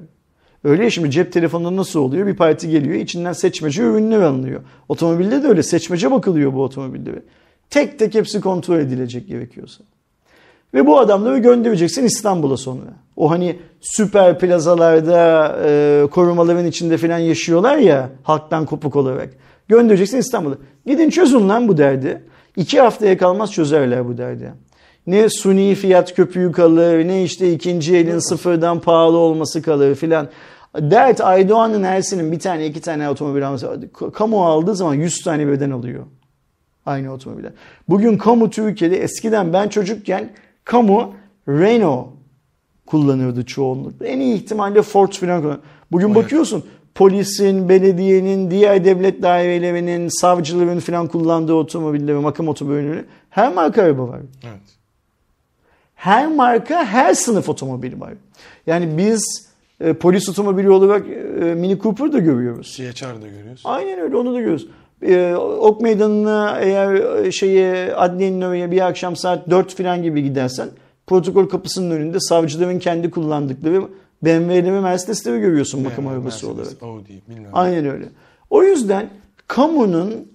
Öyle ya şimdi cep telefonunda nasıl oluyor? Bir parti geliyor içinden seçmece ürünler alınıyor. Otomobilde de öyle seçmece bakılıyor bu otomobillere. Tek tek hepsi kontrol edilecek gerekiyorsa. Ve bu adamları göndereceksin İstanbul'a sonra. O hani süper plazalarda e, korumaların içinde falan yaşıyorlar ya halktan kopuk olarak. Göndereceksin İstanbul'a. Gidin çözün lan bu derdi. İki haftaya kalmaz çözerler bu derdi. Ne suni fiyat köpüğü kalır ne işte ikinci elin sıfırdan pahalı olması kalır filan. Dert Aydoğan'ın Ersin'in bir tane iki tane otomobil alması. Kamu aldığı zaman 100 tane birden alıyor. Aynı otomobiller. Bugün kamu Türkiye'de eskiden ben çocukken kamu Renault kullanıyordu çoğunlukla. En iyi ihtimalle Ford filan kullanıyor. Bugün evet. bakıyorsun polisin, belediyenin, diğer devlet dairelerinin, savcıların filan kullandığı otomobilleri, makam otomobilleri her marka araba var. Evet. Her marka, her sınıf otomobil var. Yani biz e, polis otomobili olarak e, Mini Cooper da görüyoruz. CHR da görüyoruz. Aynen öyle onu da görüyoruz. E, ok meydanına eğer e, şeye adliyenin önüne bir akşam saat 4 falan gibi gidersen protokol kapısının önünde savcıların kendi kullandıkları BMW'leri ve Mercedes'leri görüyorsun BMW, makam arabası Mercedes, olarak. Audi, bilmiyorum. Aynen öyle. O yüzden kamunun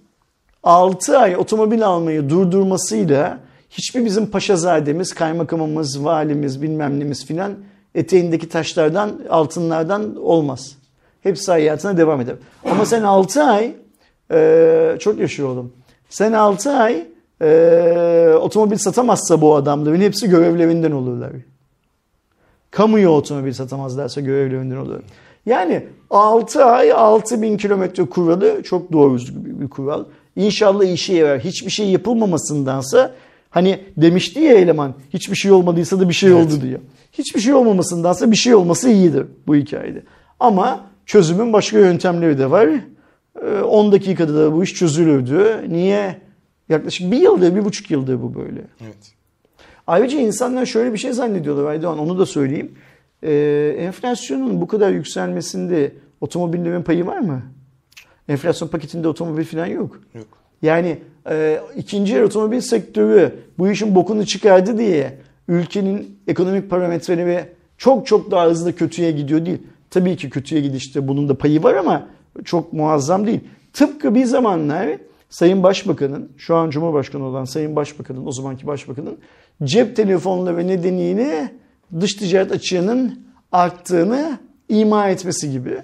6 ay otomobil almayı durdurmasıyla hiçbir bizim paşazademiz, kaymakamımız, valimiz, bilmem nemiz filan eteğindeki taşlardan, altınlardan olmaz. Hepsi hayatına devam eder. Ama sen 6 ay e, çok yaşıyor oğlum. Sen 6 ay e, otomobil satamazsa bu adamların hepsi görevlerinden olurlar. Kamuya otomobil satamazlarsa görevlerinden olur. Yani 6 ay 6 bin kilometre kuralı çok doğru bir kural. İnşallah işe yarar. Hiçbir şey yapılmamasındansa hani demişti ya eleman hiçbir şey olmadıysa da bir şey evet. oldu diyor. Hiçbir şey olmamasındansa bir şey olması iyidir bu hikayede. Ama çözümün başka yöntemleri de var. 10 ee, dakikada da bu iş çözülürdü. Niye? Yaklaşık bir yıldır, bir buçuk yıldır bu böyle. Evet. Ayrıca insanlar şöyle bir şey zannediyorlar Aydoğan onu da söyleyeyim. Ee, enflasyonun bu kadar yükselmesinde otomobillerin payı var mı? Enflasyon paketinde otomobil falan yok. Yok. Yani e, ikinci el otomobil sektörü bu işin bokunu çıkardı diye ülkenin ekonomik parametreleri çok çok daha hızlı kötüye gidiyor değil. Tabii ki kötüye gidişte bunun da payı var ama çok muazzam değil. Tıpkı bir zamanlar Sayın Başbakan'ın, şu an Cumhurbaşkanı olan Sayın Başbakan'ın, o zamanki Başbakan'ın cep telefonları nedeniyle dış ticaret açığının arttığını ima etmesi gibi.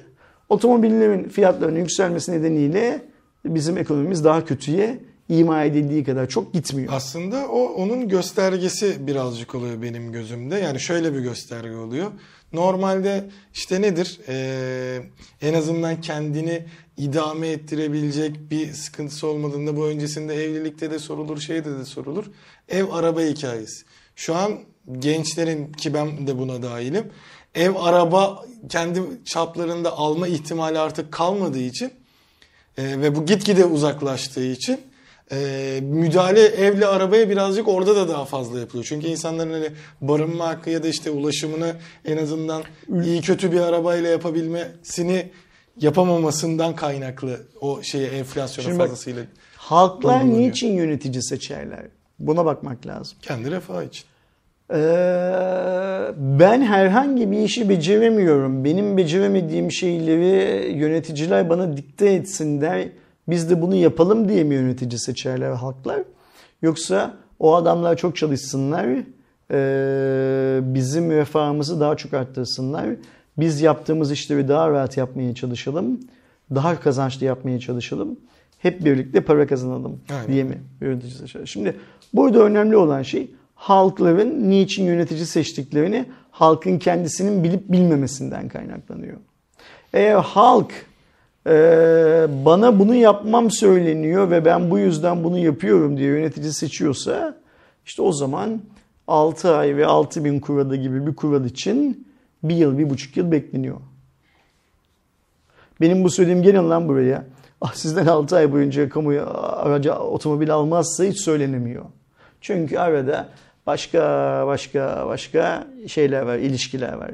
Otomobillerin fiyatlarının yükselmesi nedeniyle bizim ekonomimiz daha kötüye ima edildiği kadar çok gitmiyor. Aslında o onun göstergesi birazcık oluyor benim gözümde. Yani şöyle bir gösterge oluyor. Normalde işte nedir? Ee, en azından kendini idame ettirebilecek bir sıkıntısı olmadığında bu öncesinde evlilikte de sorulur, şeyde de sorulur. Ev araba hikayesi. Şu an gençlerin ki ben de buna dahilim. Ev araba kendi çaplarında alma ihtimali artık kalmadığı için e, ve bu gitgide uzaklaştığı için e, müdahale evle arabaya birazcık orada da daha fazla yapılıyor. Çünkü insanların hani barınma hakkı ya da işte ulaşımını en azından iyi kötü bir arabayla yapabilmesini yapamamasından kaynaklı o şeye enflasyona Şimdi bak, fazlasıyla Halklar niçin yönetici seçerler? Buna bakmak lazım. kendi refahı için. Ee, ben herhangi bir işi beceremiyorum. Benim beceremediğim şeyleri yöneticiler bana dikte etsinler. Biz de bunu yapalım diye mi yönetici seçerler halklar? Yoksa o adamlar çok çalışsınlar, ee, bizim refahımızı daha çok arttırsınlar. Biz yaptığımız işleri daha rahat yapmaya çalışalım, daha kazançlı yapmaya çalışalım. Hep birlikte para kazanalım Aynen. diye mi yönetici seçer? Şimdi burada önemli olan şey halkların niçin yönetici seçtiklerini halkın kendisinin bilip bilmemesinden kaynaklanıyor. Eğer halk e, bana bunu yapmam söyleniyor ve ben bu yüzden bunu yapıyorum diye yönetici seçiyorsa işte o zaman 6 ay ve 6 bin kuralı gibi bir kural için bir yıl, bir buçuk yıl bekleniyor. Benim bu söylediğim gelin lan buraya. Ah, sizden 6 ay boyunca kamu aracı otomobil almazsa hiç söylenemiyor. Çünkü arada başka başka başka şeyler var, ilişkiler var.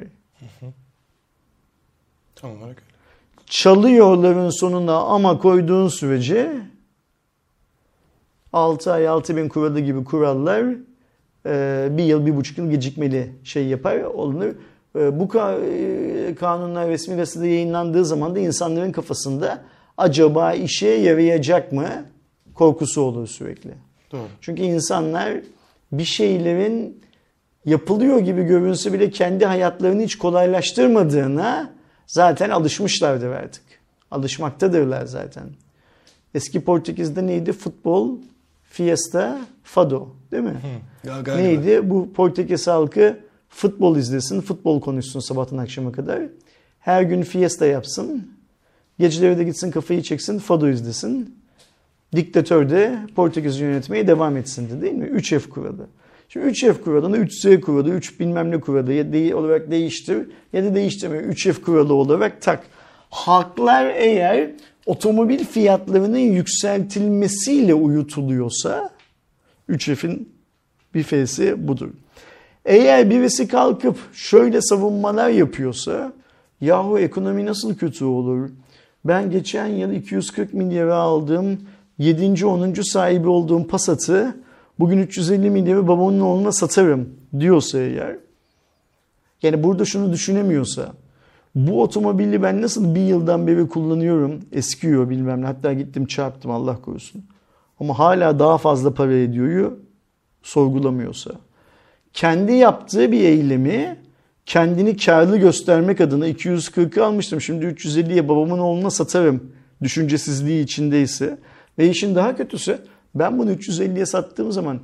Tam olarak. Çalıyorların sonuna ama koyduğun sürece 6 ay 6 bin kuralı gibi kurallar e, bir yıl bir buçuk yıl gecikmeli şey yapar olunur. E, Bu e, kanunlar resmi gazetede yayınlandığı zaman da insanların kafasında acaba işe yarayacak mı korkusu olur sürekli. Doğru. Çünkü insanlar bir şeylerin yapılıyor gibi görünse bile kendi hayatlarını hiç kolaylaştırmadığına zaten alışmışlardır artık. Alışmaktadırlar zaten. Eski Portekiz'de neydi? Futbol, fiesta, fado değil mi? Ya galiba. Neydi? Bu Portekiz halkı futbol izlesin, futbol konuşsun sabahtan akşama kadar. Her gün fiesta yapsın. Geceleri de gitsin kafayı çeksin, fado izlesin. Diktatör de Portekiz'i yönetmeye devam etsin de değil mi? 3F kuralı. Şimdi 3F kuralını 3Z kuralı, 3 bilmem ne kuralı ya de- olarak değiştir ya da değiştirme 3F kuralı olarak tak. Halklar eğer otomobil fiyatlarının yükseltilmesiyle uyutuluyorsa 3F'in bir F'si budur. Eğer birisi kalkıp şöyle savunmalar yapıyorsa yahu ekonomi nasıl kötü olur? Ben geçen yıl 240 milyara aldığım 7. 10. sahibi olduğum Passat'ı bugün 350 milyara babamın oğluna satarım diyorsa eğer yani burada şunu düşünemiyorsa bu otomobili ben nasıl bir yıldan beri kullanıyorum eskiyor bilmem ne hatta gittim çarptım Allah korusun. Ama hala daha fazla para ediyoryu sorgulamıyorsa kendi yaptığı bir eylemi kendini karlı göstermek adına 240'ı almıştım. Şimdi 350'ye babamın oğluna satarım düşüncesizliği içindeyse ve işin daha kötüsü ben bunu 350'ye sattığım zaman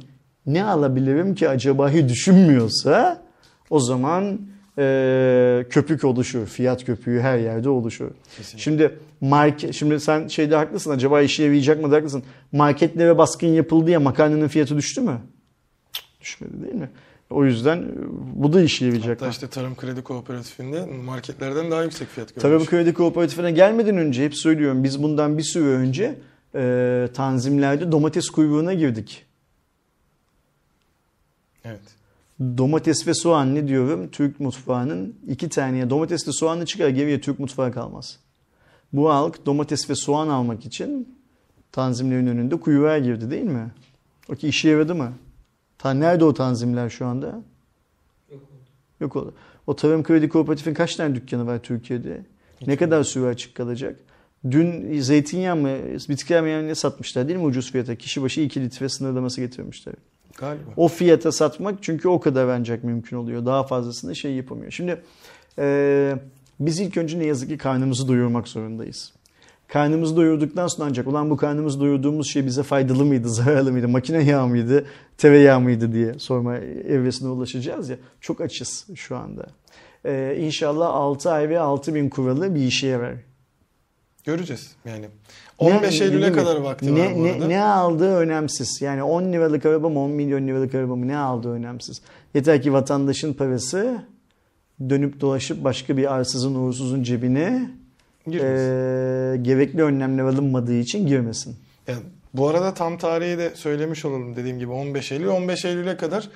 ne alabilirim ki acaba düşünmüyorsa o zaman e, köpük oluşur. Fiyat köpüğü her yerde oluşur. Kesinlikle. Şimdi market şimdi sen şeyde haklısın acaba işe yarayacak mı da haklısın. Marketlere baskın yapıldı ya makarnanın fiyatı düştü mü? Düşmedi değil mi? O yüzden e, bu da işe yarayacak. Hatta işte Tarım Kredi Kooperatifinde marketlerden daha yüksek fiyat görmüş. Tarım Kredi Kooperatifine gelmeden önce hep söylüyorum biz bundan bir süre önce e, tanzimlerde domates kuyruğuna girdik. Evet. Domates ve soğan ne diyorum? Türk mutfağının iki taneye domatesli soğanlı çıkar geriye Türk mutfağı kalmaz. Bu halk domates ve soğan almak için tanzimlerin önünde kuyruğa girdi değil mi? O ki işe yaradı mı? Ta nerede o tanzimler şu anda? Yok oldu. Yok oldu. O Tarım Kredi Kooperatif'in kaç tane dükkanı var Türkiye'de? Ne kadar süre açık kalacak? Dün zeytinyağı mı, bitki ne satmışlar değil mi ucuz fiyata? Kişi başı 2 litre sınırlaması getirmişler. Galiba. O fiyata satmak çünkü o kadar ancak mümkün oluyor. Daha fazlasını şey yapamıyor. Şimdi e, biz ilk önce ne yazık ki karnımızı doyurmak zorundayız. Karnımızı doyurduktan sonra ancak ulan bu karnımızı doyurduğumuz şey bize faydalı mıydı, zararlı mıydı, makine yağı mıydı, tereyağı mıydı diye sorma evresine ulaşacağız ya. Çok açız şu anda. Ee, inşallah 6 ay ve 6 bin kuralı bir işe yarar. Göreceğiz yani. 15 Ne- Eylül'e kadar vakti ne, var bu ne, arada. ne aldığı önemsiz. Yani 10 liralık araba mı 10 milyon liralık araba mı ne aldığı önemsiz. Yeter ki vatandaşın parası dönüp dolaşıp başka bir arsızın uğursuzun cebine Girmez. e, gerekli önlemler alınmadığı için girmesin. Yani bu arada tam tarihi de söylemiş olalım dediğim gibi 15 Eylül. 15 Eylül'e kadar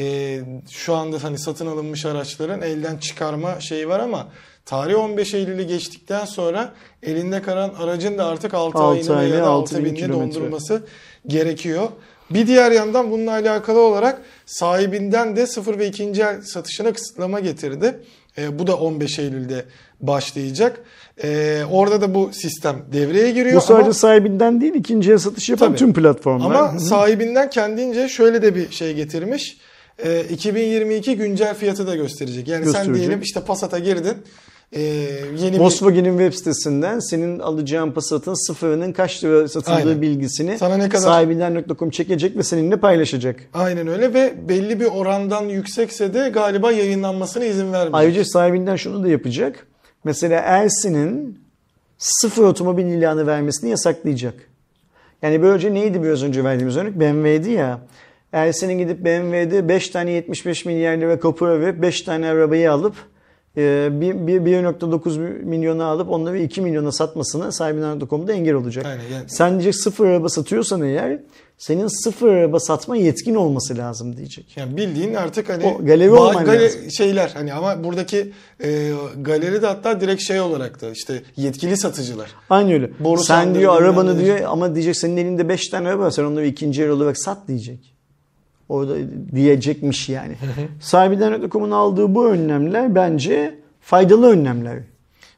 e, şu anda hani satın alınmış araçların elden çıkarma şeyi var ama tarih 15 Eylül'ü geçtikten sonra elinde kalan aracın da artık 6 Altı ayını aylı, veya da altı 6 bin binini dondurması gerekiyor. Bir diğer yandan bununla alakalı olarak sahibinden de sıfır ve ikinci el satışına kısıtlama getirdi. E, bu da 15 Eylül'de başlayacak. E, orada da bu sistem devreye giriyor. Bu sadece ama- sahibinden değil ikinciye satış yapan Tabii. tüm platformlar. ama Hı. sahibinden kendince şöyle de bir şey getirmiş. Ee, 2022 güncel fiyatı da gösterecek. Yani sen Gösterecek. diyelim işte Passat'a girdin. Ee, yeni bir Volkswagen'in web sitesinden senin alacağın Passat'ın sıfırının kaç lira satıldığı Aynen. bilgisini Sana ne kadar- sahibinden.com çekecek ve seninle paylaşacak. aynen öyle ve belli bir orandan yüksekse de galiba yayınlanmasına izin vermeyecek. Ayrıca sahibinden şunu da yapacak. Mesela Ersin'in sıfır otomobil ilanı vermesini yasaklayacak. Yani böylece neydi biraz önce verdiğimiz örnek? BMW'di ya. Ersin'in gidip BMW'de 5 tane 75 milyar lira kapora verip 5 tane arabayı alıp e, bir- bir- 1.9 milyona alıp onları 2 milyona satmasını sahibinden.com'da engel olacak. Aynen, yani- Sen diyecek sıfır araba satıyorsan eğer senin sıfır araba satma yetkin olması lazım diyecek. Yani bildiğin artık hani O galeri olman gale- lazım. şeyler hani ama buradaki e, galeri de hatta direkt şey olarak da işte yetkili satıcılar. Aynı öyle. Boru sen diyor arabanı diyor ama diyecek senin elinde 5 tane araba var sen onları ikinci el olarak sat diyecek. Orada diyecekmiş yani. Sahibinden.com'un aldığı bu önlemler bence faydalı önlemler.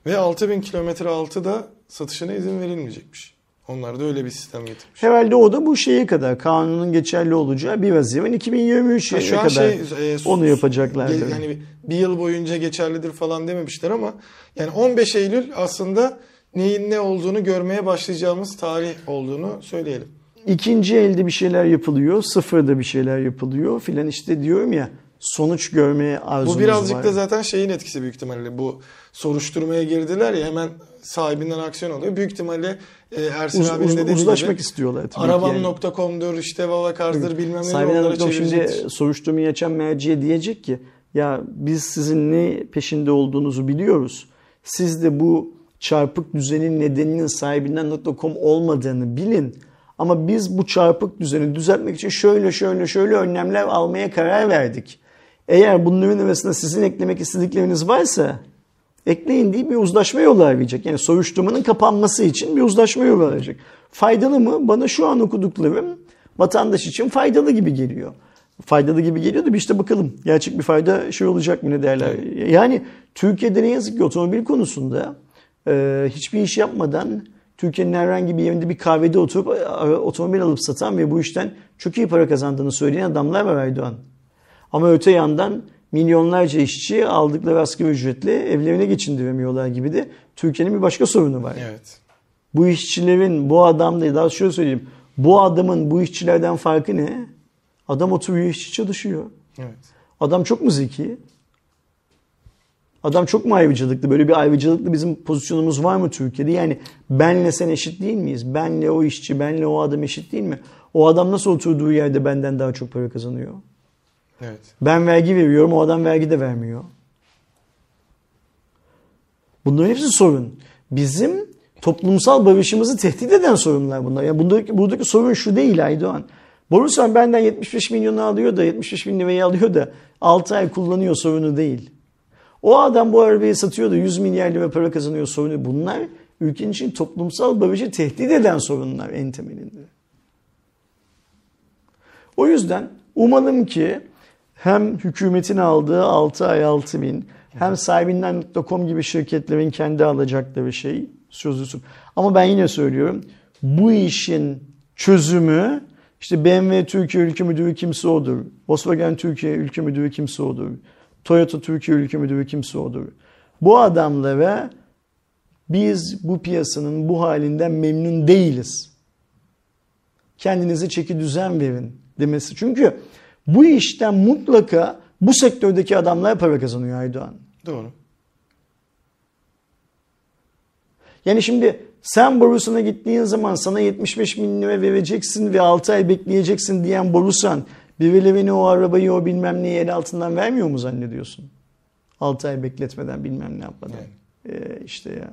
Ve 6000 kilometre altı da satışına izin verilmeyecekmiş. Onlar da öyle bir sistem getirmiş. Herhalde o da bu şeye kadar kanunun geçerli olacağı 1 Haziran 2023'e Ha, şu an kadar şey, e, onu yapacaklardır. Ge- Yani bir yıl boyunca geçerlidir falan dememişler ama yani 15 Eylül aslında neyin ne olduğunu görmeye başlayacağımız tarih olduğunu söyleyelim. İkinci elde bir şeyler yapılıyor, sıfırda bir şeyler yapılıyor filan işte diyorum ya sonuç görmeye arzumuz Bu birazcık var. da zaten şeyin etkisi büyük ihtimalle. Bu soruşturmaya girdiler ya hemen sahibinden aksiyon alıyor. Büyük ihtimalle e, Ersin Uz- abinin uz- dediği uzlaşmak gibi istiyorlar ki yani. Arabam.com'dur işte Vavakar'dır bilmem ne onlara Sahibinden.com çevirecektir. şimdi soruşturmayı açan merciye diyecek ki ya biz sizin ne peşinde olduğunuzu biliyoruz. Siz de bu çarpık düzenin nedeninin sahibinden.com olmadığını bilin. Ama biz bu çarpık düzeni düzeltmek için şöyle şöyle şöyle önlemler almaya karar verdik. Eğer bunların arasında sizin eklemek istedikleriniz varsa ekleyin diye bir uzlaşma yolu arayacak. Yani soruşturmanın kapanması için bir uzlaşma yolu arayacak. Faydalı mı? Bana şu an okuduklarım vatandaş için faydalı gibi geliyor. Faydalı gibi geliyor da bir işte bakalım. Gerçek bir fayda şey olacak mı ne derler. Yani Türkiye'de ne yazık ki otomobil konusunda hiçbir iş yapmadan Türkiye'nin herhangi bir yerinde bir kahvede oturup e, otomobil alıp satan ve bu işten çok iyi para kazandığını söyleyen adamlar var Aydoğan. Ama öte yandan milyonlarca işçi aldıkları asgari ücretle evlerine geçindiremiyorlar gibi de Türkiye'nin bir başka sorunu var. Evet. Bu işçilerin, bu adam değil, daha şöyle söyleyeyim. Bu adamın bu işçilerden farkı ne? Adam oturuyor, işçi çalışıyor. Evet. Adam çok mu zeki? Adam çok mu ayrıcalıklı? Böyle bir ayrıcalıklı bizim pozisyonumuz var mı Türkiye'de? Yani benle sen eşit değil miyiz? Benle o işçi, benle o adam eşit değil mi? O adam nasıl oturduğu yerde benden daha çok para kazanıyor? Evet. Ben vergi veriyorum, o adam vergi de vermiyor. Bunların hepsi sorun. Bizim toplumsal barışımızı tehdit eden sorunlar bunlar. Yani buradaki, buradaki sorun şu değil Aydoğan. Borusan benden 75 milyonu alıyor da 75 bin lirayı alıyor da 6 ay kullanıyor sorunu değil. O adam bu arabayı satıyor da 100 milyar lira para kazanıyor sorunu. Bunlar ülkenin için toplumsal barışı tehdit eden sorunlar en temelinde. O yüzden umalım ki hem hükümetin aldığı 6 ay 6 bin hem sahibinden.com gibi şirketlerin kendi alacakları şey sözlüsü. Ama ben yine söylüyorum bu işin çözümü işte BMW Türkiye Ülke Müdürü kimse odur. Volkswagen Türkiye Ülke Müdürü kimse odur. Toyota Türkiye Ülke Müdürü kimse odur. Bu adamlara biz bu piyasanın bu halinden memnun değiliz. Kendinize çeki düzen verin demesi. Çünkü bu işten mutlaka bu sektördeki adamlar para kazanıyor Aydoğan. Doğru. Yani şimdi sen Borusan'a gittiğin zaman sana 75 bin lira vereceksin ve 6 ay bekleyeceksin diyen Borusan birilerine o arabayı o bilmem neyi el altından vermiyor mu zannediyorsun? 6 ay bekletmeden bilmem ne yapmadan. Evet. Ee, işte ya.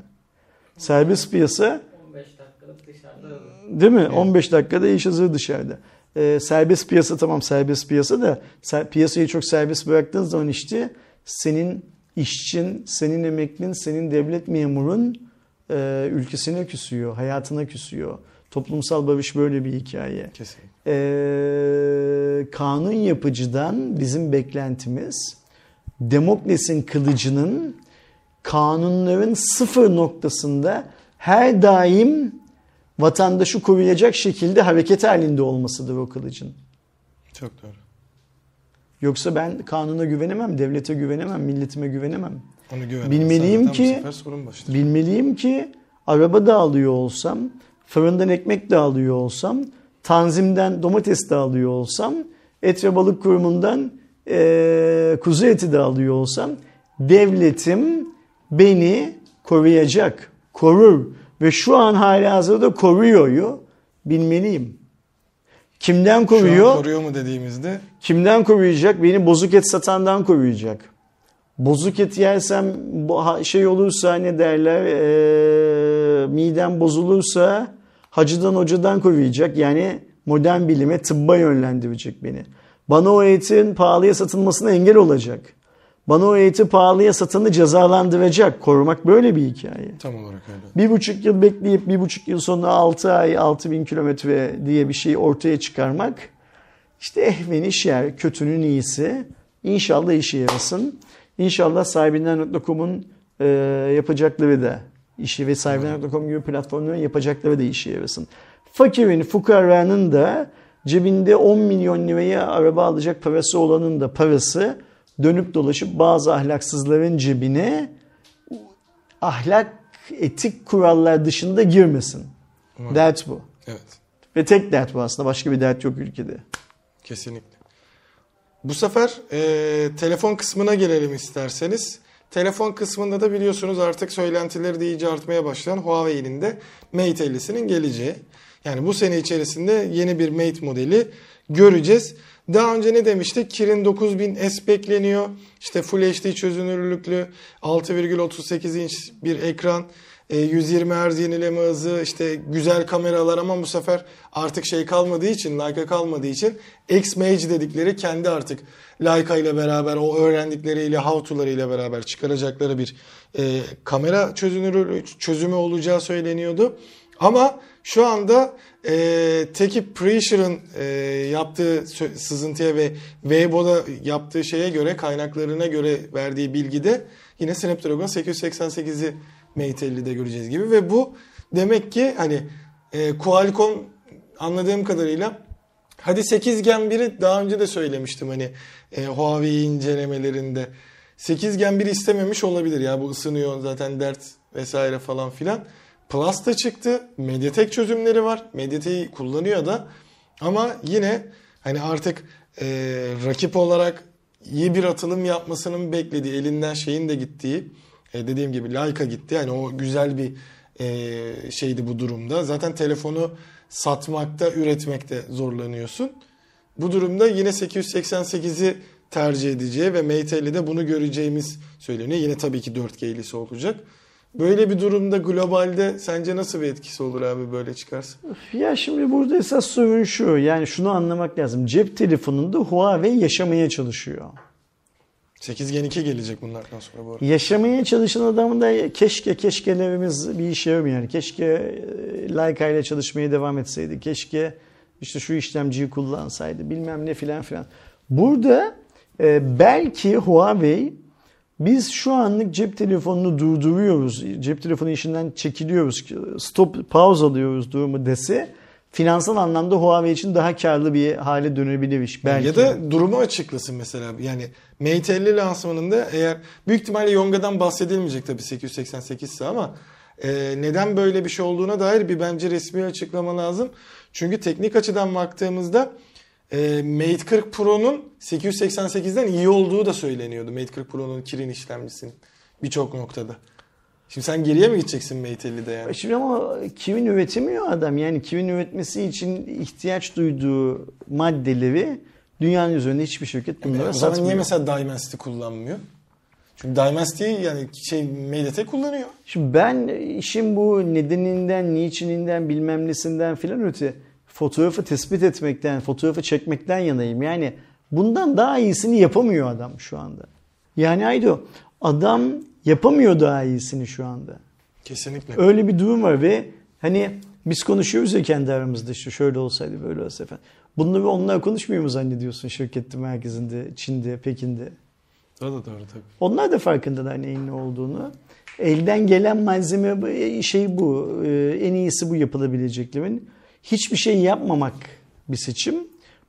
Serbest piyasa 15 dakikada dışarıda değil mi? 15 dakikada iş hazır dışarıda. Ee, serbest piyasa tamam serbest piyasa da ser- piyasayı çok serbest bıraktığın zaman işte senin işçin, senin emeklin, senin devlet memurun e, ülkesine küsüyor, hayatına küsüyor. Toplumsal barış böyle bir hikaye. Kesinlikle. Ee, kanun yapıcıdan bizim beklentimiz Demokles'in kılıcının kanunların sıfır noktasında her daim vatandaşı koruyacak şekilde hareket halinde olmasıdır o kılıcın. Çok doğru. Yoksa ben kanuna güvenemem, devlete güvenemem, milletime güvenemem. Onu güven. Bilmeliyim ki-. Bilmeliyim ki araba da alıyor olsam, fırından ekmek de alıyor olsam, tanzimden domates de alıyor olsam, et ve balık kurumundan eee, kuzu eti de alıyor olsam, devletim beni koruyacak, korur ve şu an hala hazırda koruyor. Bilmeliyim. Kimden Şu koruyor? an koruyor mu dediğimizde Kimden koruyacak? Beni bozuk et satandan koruyacak. Bozuk et yersem şey olursa ne derler eee midem bozulursa hacıdan hocadan koruyacak. Yani modern bilime tıbba yönlendirecek beni. Bana o etin pahalıya satılmasına engel olacak. Bana o eti pahalıya satanı cezalandıracak. Korumak böyle bir hikaye. tam olarak öyle. Bir buçuk yıl bekleyip bir buçuk yıl sonra 6 ay 6 bin kilometre diye bir şey ortaya çıkarmak işte ehven şer, kötünün iyisi. İnşallah işe yarasın. İnşallah sahibinden.com'un e, yapacakları da işi ve sahibinden.com gibi platformların yapacakları da işe yarasın. Fakirin, fukaranın da cebinde 10 milyon liraya araba alacak parası olanın da parası dönüp dolaşıp bazı ahlaksızların cebine ahlak, etik kurallar dışında girmesin. Umarım. Dert bu. Evet. Ve tek dert bu aslında. Başka bir dert yok ülkede. Kesinlikle. Bu sefer e, telefon kısmına gelelim isterseniz. Telefon kısmında da biliyorsunuz artık söylentileri de iyice artmaya başlayan Huawei'nin de Mate 50'sinin geleceği. Yani bu sene içerisinde yeni bir Mate modeli göreceğiz. Daha önce ne demiştik? Kirin 9000S bekleniyor. İşte Full HD çözünürlüklü 6,38 inç bir ekran. E, 120 Hz yenileme hızı, işte güzel kameralar ama bu sefer artık şey kalmadığı için, Leica kalmadığı için X-Mage dedikleri kendi artık Leica ile beraber o öğrendikleriyle, how-to'ları ile beraber çıkaracakları bir e, kamera çözünürlüğü çözümü olacağı söyleniyordu. Ama şu anda e, Teki Preacher'ın e, yaptığı sızıntıya ve Weibo'da yaptığı şeye göre, kaynaklarına göre verdiği bilgide yine Snapdragon 888'i Mate 50'de göreceğiz gibi ve bu demek ki hani e, Qualcomm anladığım kadarıyla hadi 8 Gen 1'i daha önce de söylemiştim hani e, Huawei incelemelerinde 8 Gen 1 istememiş olabilir ya bu ısınıyor zaten dert vesaire falan filan. Plus da çıktı. Mediatek çözümleri var. Mediatek'i kullanıyor da. Ama yine hani artık e, rakip olarak iyi bir atılım yapmasının beklediği, elinden şeyin de gittiği, e, dediğim gibi Leica gitti. Yani o güzel bir e, şeydi bu durumda. Zaten telefonu satmakta, üretmekte zorlanıyorsun. Bu durumda yine 888'i tercih edeceği ve Mate 50'de bunu göreceğimiz söyleniyor. Yine tabii ki 4G'lisi olacak. Böyle bir durumda globalde sence nasıl bir etkisi olur abi böyle çıkarsa? Ya şimdi burada esas sorun şu. Yani şunu anlamak lazım. Cep telefonunda Huawei yaşamaya çalışıyor. 8 Gen 2 gelecek bunlardan sonra bu arada. Yaşamaya çalışan adamın da keşke keşkelerimiz bir işe yaramıyor. Yani keşke e, Leica ile çalışmaya devam etseydi. Keşke işte şu işlemciyi kullansaydı bilmem ne filan filan. Burada e, belki Huawei biz şu anlık cep telefonunu durduruyoruz. Cep telefonu işinden çekiliyoruz. Stop, pause alıyoruz durumu dese finansal anlamda Huawei için daha karlı bir hale dönebilir iş. Belki. Ya da durumu açıklasın mesela. Yani Mate 50 lansmanında eğer büyük ihtimalle Yonga'dan bahsedilmeyecek tabii 888 ise ama e, neden böyle bir şey olduğuna dair bir bence resmi açıklama lazım. Çünkü teknik açıdan baktığımızda e, Mate 40 Pro'nun 888'den iyi olduğu da söyleniyordu. Mate 40 Pro'nun Kirin işlemcisinin birçok noktada. Şimdi sen geriye mi gideceksin Mate 50'de yani? Şimdi ama kimin üretemiyor adam? Yani kimin üretmesi için ihtiyaç duyduğu maddeleri dünyanın üzerinde hiçbir şirket bunlara O zaman satmıyor. niye mesela Dimensity kullanmıyor? Çünkü Dimensity'yi yani şey MediaTek kullanıyor. Şimdi ben işin bu nedeninden, niçininden, bilmem nesinden filan öte fotoğrafı tespit etmekten, fotoğrafı çekmekten yanayım. Yani bundan daha iyisini yapamıyor adam şu anda. Yani Aydo adam yapamıyor daha iyisini şu anda. Kesinlikle. Öyle bir durum var ve hani biz konuşuyoruz ya kendi aramızda işte şöyle olsaydı böyle olsaydı falan. Bunları onlar konuşmuyor mu zannediyorsun şirkette merkezinde, Çin'de, Pekin'de? O da doğru tabii. Onlar da farkındalar neyin ne olduğunu. Elden gelen malzeme bu- şey bu. Ee, En iyisi bu yapılabileceklerin. Hiçbir şey yapmamak bir seçim.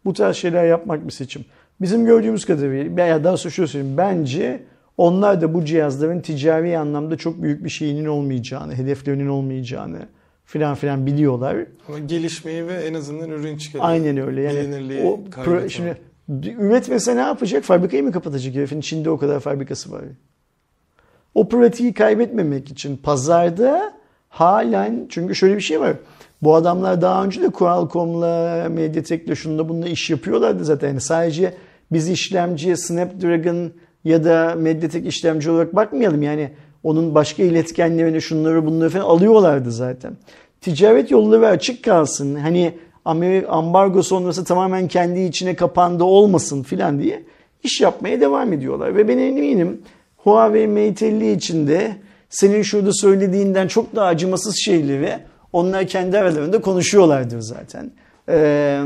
Bu tarz şeyler yapmak bir seçim. Bizim gördüğümüz kadarıyla veya daha sonra şöyle söyleyeyim. Bence onlar da bu cihazların ticari anlamda çok büyük bir şeyinin olmayacağını, hedeflerinin olmayacağını filan filan biliyorlar. Ama gelişmeyi ve en azından ürün çıkarıyor. Aynen öyle. Yani o pro- şimdi üretmese ne yapacak? Fabrikayı mı kapatacak? Herifin Çin'de o kadar fabrikası var. O pratiği kaybetmemek için pazarda halen çünkü şöyle bir şey var. Bu adamlar daha önce de Qualcomm'la, Mediatek'le şunda bununla iş yapıyorlardı zaten. Yani sadece biz işlemciye Snapdragon ya da Mediatek işlemci olarak bakmayalım. Yani onun başka iletkenlerini şunları bunları falan alıyorlardı zaten. Ticaret yolları açık kalsın. Hani ambargo sonrası tamamen kendi içine kapandı olmasın filan diye iş yapmaya devam ediyorlar. Ve ben eminim Huawei Mate 50 içinde senin şurada söylediğinden çok daha acımasız şeyleri onlar kendi aralarında konuşuyorlardır zaten. Ee,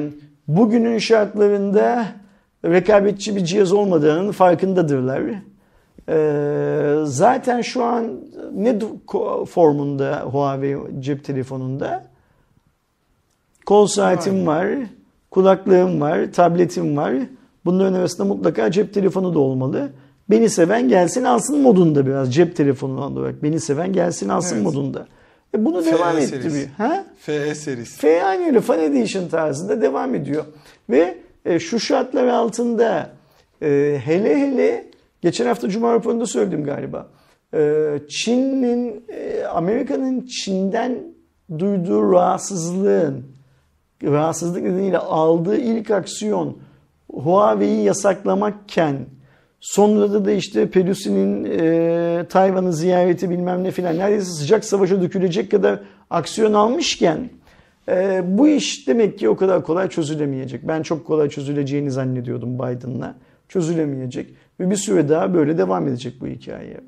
bugünün şartlarında rekabetçi bir cihaz olmadığının farkındadırlar. Ee, zaten şu an ne formunda Huawei cep telefonunda? Kol saatim var, kulaklığım var, tabletim var. Bunların arasında mutlaka cep telefonu da olmalı. Beni seven gelsin alsın modunda biraz cep telefonu olarak. Beni seven gelsin alsın Evet. modunda. E bunu FE devam serisi. ettiriyor. Ha? FE serisi. F aynı öyle Fan Edition tarzında devam ediyor. Ve e, şu şartlar altında e, hele hele geçen hafta Cuma raporunda söyledim galiba. E, Çin'in, e, Amerika'nın Çin'den duyduğu rahatsızlığın, rahatsızlık nedeniyle aldığı ilk aksiyon Huawei'yi yasaklamakken sonra da işte Pelosi'nin e, Tayvan'ı ziyareti bilmem ne filan neredeyse sıcak savaşa dökülecek kadar aksiyon almışken e, bu iş demek ki o kadar kolay çözülemeyecek. Ben çok kolay çözüleceğini zannediyordum Biden'la. Çözülemeyecek ve bir süre daha böyle devam edecek bu hikaye.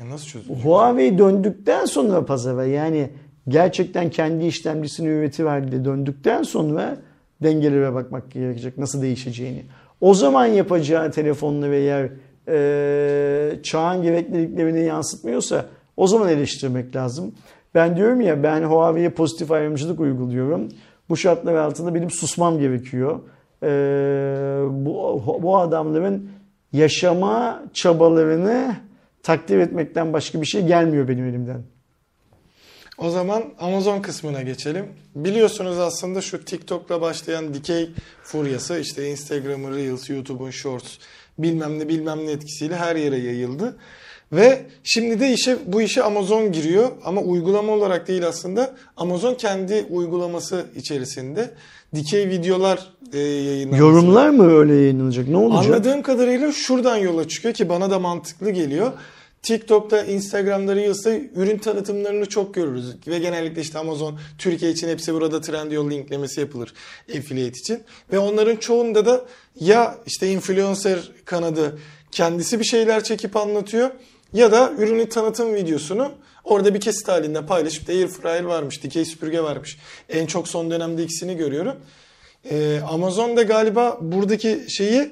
Ya nasıl çözülür? Huawei döndükten sonra pazara yani gerçekten kendi işlemcisini üretiverdi döndükten sonra dengelere bakmak gerekecek nasıl değişeceğini. O zaman yapacağı telefonla veya e, çağın gerekliliklerini yansıtmıyorsa o zaman eleştirmek lazım. Ben diyorum ya ben Huawei'ye pozitif ayrımcılık uyguluyorum. Bu şartlar altında benim susmam gerekiyor. E, bu, bu adamların yaşama çabalarını takdir etmekten başka bir şey gelmiyor benim elimden. O zaman Amazon kısmına geçelim. Biliyorsunuz aslında şu TikTok'la başlayan dikey furyası işte Instagram'ın Reels, YouTube'un Shorts bilmem ne bilmem ne etkisiyle her yere yayıldı. Ve şimdi de işe bu işe Amazon giriyor ama uygulama olarak değil aslında Amazon kendi uygulaması içerisinde dikey videolar e, yayınlaması. Yorumlar mı öyle yayınlanacak? Ne olacak? Anladığım kadarıyla şuradan yola çıkıyor ki bana da mantıklı geliyor. TikTok'ta, Instagram'da, Reels'ta ürün tanıtımlarını çok görürüz. Ve genellikle işte Amazon Türkiye için hepsi burada Trendyol linklemesi yapılır affiliate için. Ve onların çoğunda da ya işte influencer kanadı kendisi bir şeyler çekip anlatıyor ya da ürünün tanıtım videosunu orada bir kesit halinde paylaşıp da airfryer varmış, dikey süpürge varmış. En çok son dönemde ikisini görüyorum. Ee, Amazon da galiba buradaki şeyi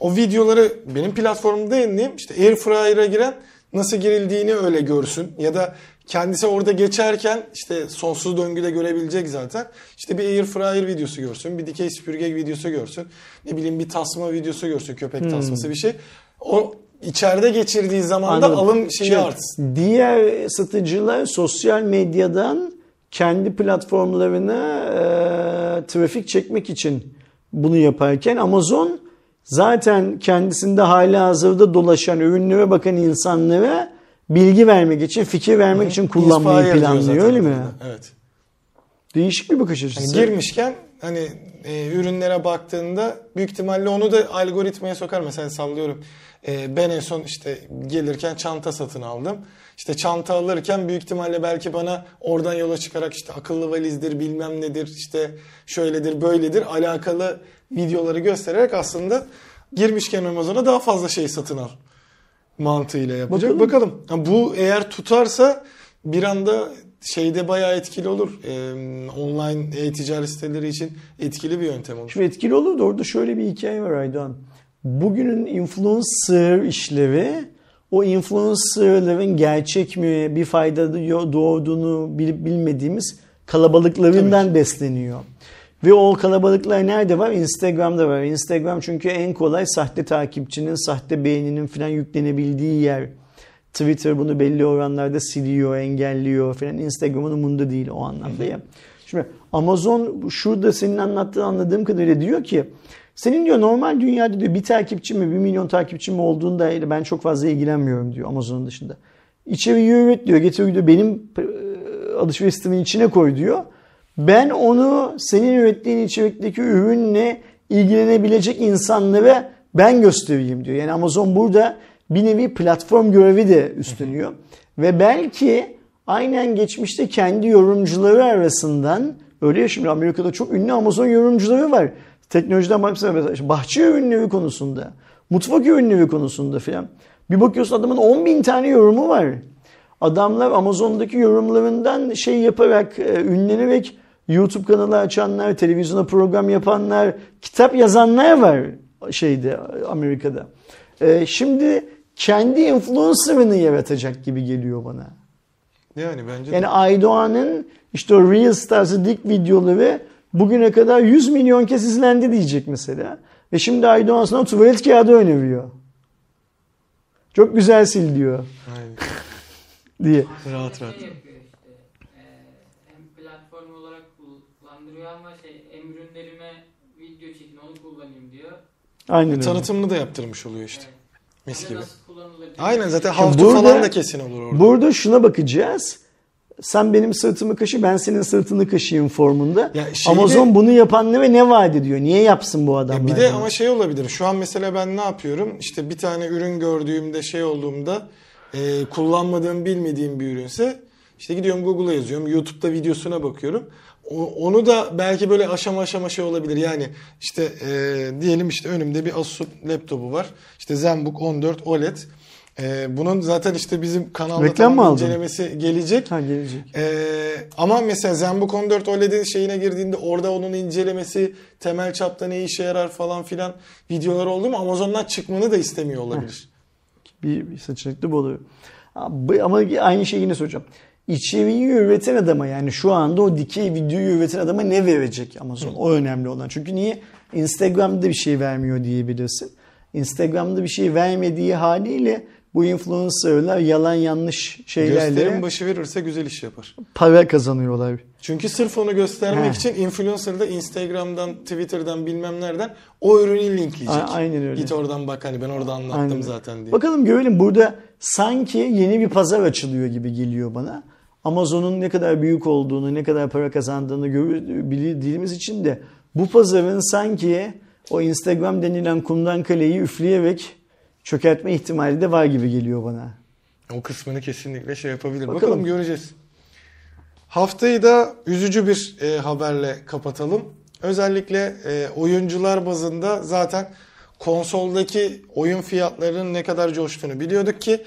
o videoları benim platformumda yayınlayayım. İşte airfryer'a giren nasıl girildiğini öyle görsün. Ya da kendisi orada geçerken işte sonsuz döngüde görebilecek zaten. İşte bir airfryer videosu görsün. Bir dikey süpürge videosu görsün. Ne bileyim bir tasma videosu görsün. Köpek tasması bir şey. O içeride geçirdiği zaman da alım şeyi Şey, artsın. Diğer satıcılar sosyal medyadan kendi platformlarına e, trafik çekmek için bunu yaparken Amazon zaten kendisinde hala hazırda dolaşan ürünlere bakan insanlara bilgi vermek için, fikir vermek için kullanmayı planlıyor öyle mi? Evet. Değişik bir bakış açısı. girmişken hani e, ürünlere baktığında büyük ihtimalle onu da algoritmaya sokar. Mesela sallıyorum. E, ben en son işte gelirken çanta satın aldım. İşte çanta alırken büyük ihtimalle belki bana oradan yola çıkarak işte akıllı valizdir bilmem nedir işte şöyledir böyledir alakalı videoları göstererek aslında girmişken Amazon'a daha fazla şey satın al mantığıyla yapacak. Bakalım. Bakalım. Ha, bu eğer tutarsa bir anda şeyde bayağı etkili olur. Ee, online e-ticaret siteleri için etkili bir yöntem olur. Şimdi etkili olur da orada şöyle bir hikaye var Aydoğan. Bugünün influencer işlevi o influencerların gerçek mi bir fayda doğduğunu bilip bilmediğimiz kalabalıklarından besleniyor. Ve o kalabalıklar nerede var? Instagram'da var. Instagram çünkü en kolay sahte takipçinin, sahte beğeninin falan yüklenebildiği yer. Twitter bunu belli oranlarda siliyor, engelliyor falan. Instagram'ın umurunda değil o anlamda ya. Şimdi Amazon şurada senin anlattığın anladığım kadarıyla diyor ki senin diyor normal dünyada diyor bir takipçi mi bir milyon takipçi mi olduğunda ben çok fazla ilgilenmiyorum diyor Amazon'un dışında. İçeriği üret diyor getir diyor benim alışveriş sistemin içine koy diyor. Ben onu senin ürettiğin içerikteki ürünle ilgilenebilecek insanlara ben göstereyim diyor. Yani Amazon burada bir nevi platform görevi de üstleniyor. Ve belki aynen geçmişte kendi yorumcuları arasından öyle ya şimdi Amerika'da çok ünlü Amazon yorumcuları var. Teknolojiden bakmışsana mesela bahçe ürünleri konusunda, mutfak ürünleri konusunda filan. Bir bakıyorsun adamın 10 bin tane yorumu var. Adamlar Amazon'daki yorumlarından şey yaparak, e, ünlenerek YouTube kanalı açanlar, televizyona program yapanlar, kitap yazanlar var şeyde Amerika'da. E, şimdi kendi influencer'ını yaratacak gibi geliyor bana. Yani bence de. Yani Aydoğan'ın işte o Reels tarzı dik videoları bugüne kadar 100 milyon kez izlendi diyecek mesela. Ve şimdi Aydoğan sana tuvalet kağıdı öneriyor. Çok güzel sil diyor Aynen. diye. Rahat rahat. Şey işte. e, hem platform olarak kullandırıyor ama şey hem ürünlerime video çekin onu kullanayım diyor. Aynen öyle. Tanıtımını da yaptırmış oluyor işte. Evet. Mis de gibi. Nasıl kullanılır diyor. Aynen zaten to burada- falan da kesin olur orada. Burada şuna bakacağız. Sen benim sırtımı kaşı, ben senin sırtını kaşıyım formunda. Ya şeyi Amazon bunu yapan ne ve ne vaat ediyor? Niye yapsın bu adamlar? Ya bir de bunu? ama şey olabilir. Şu an mesela ben ne yapıyorum? İşte bir tane ürün gördüğümde şey olduğumda e, kullanmadığım bilmediğim bir ürünse işte gidiyorum Google'a yazıyorum. YouTube'da videosuna bakıyorum. Onu da belki böyle aşama aşama şey olabilir. Yani işte e, diyelim işte önümde bir Asus laptopu var. İşte ZenBook 14 OLED. E, bunun zaten işte bizim kanalda Reklam tamam incelemesi gelecek. Ha gelecek. Ee, ama mesela ZenBook 14 OLED'in şeyine girdiğinde orada onun incelemesi, temel çapta ne işe yarar falan filan videolar oldu mu Amazon'dan çıkmanı da istemiyor olabilir. Bir, bir seçenekli bu oluyor. Ama aynı şeyi yine soracağım. İçeriği üreten adama yani şu anda o dikey videoyu üreten adama ne verecek Amazon? O önemli olan. Çünkü niye? Instagram'da bir şey vermiyor diyebilirsin. Instagram'da bir şey vermediği haliyle bu influencerlar yalan yanlış şeylerle Gösterim başı verirse güzel iş yapar. para kazanıyorlar. Çünkü sırf onu göstermek He. için influencer da Instagram'dan, Twitter'dan bilmem nereden o ürünü linkleyecek. A- aynen öyle. Git oradan bak hani ben orada anlattım Aynen. zaten diye. Bakalım görelim burada sanki yeni bir pazar açılıyor gibi geliyor bana. Amazon'un ne kadar büyük olduğunu, ne kadar para kazandığını bildiğimiz için de bu pazarın sanki o Instagram denilen kumdan kaleyi üfleyerek çökertme ihtimali de var gibi geliyor bana. O kısmını kesinlikle şey yapabilir. Bakalım. Bakalım, göreceğiz. Haftayı da üzücü bir e, haberle kapatalım. Özellikle e, oyuncular bazında zaten konsoldaki oyun fiyatlarının ne kadar coştuğunu biliyorduk ki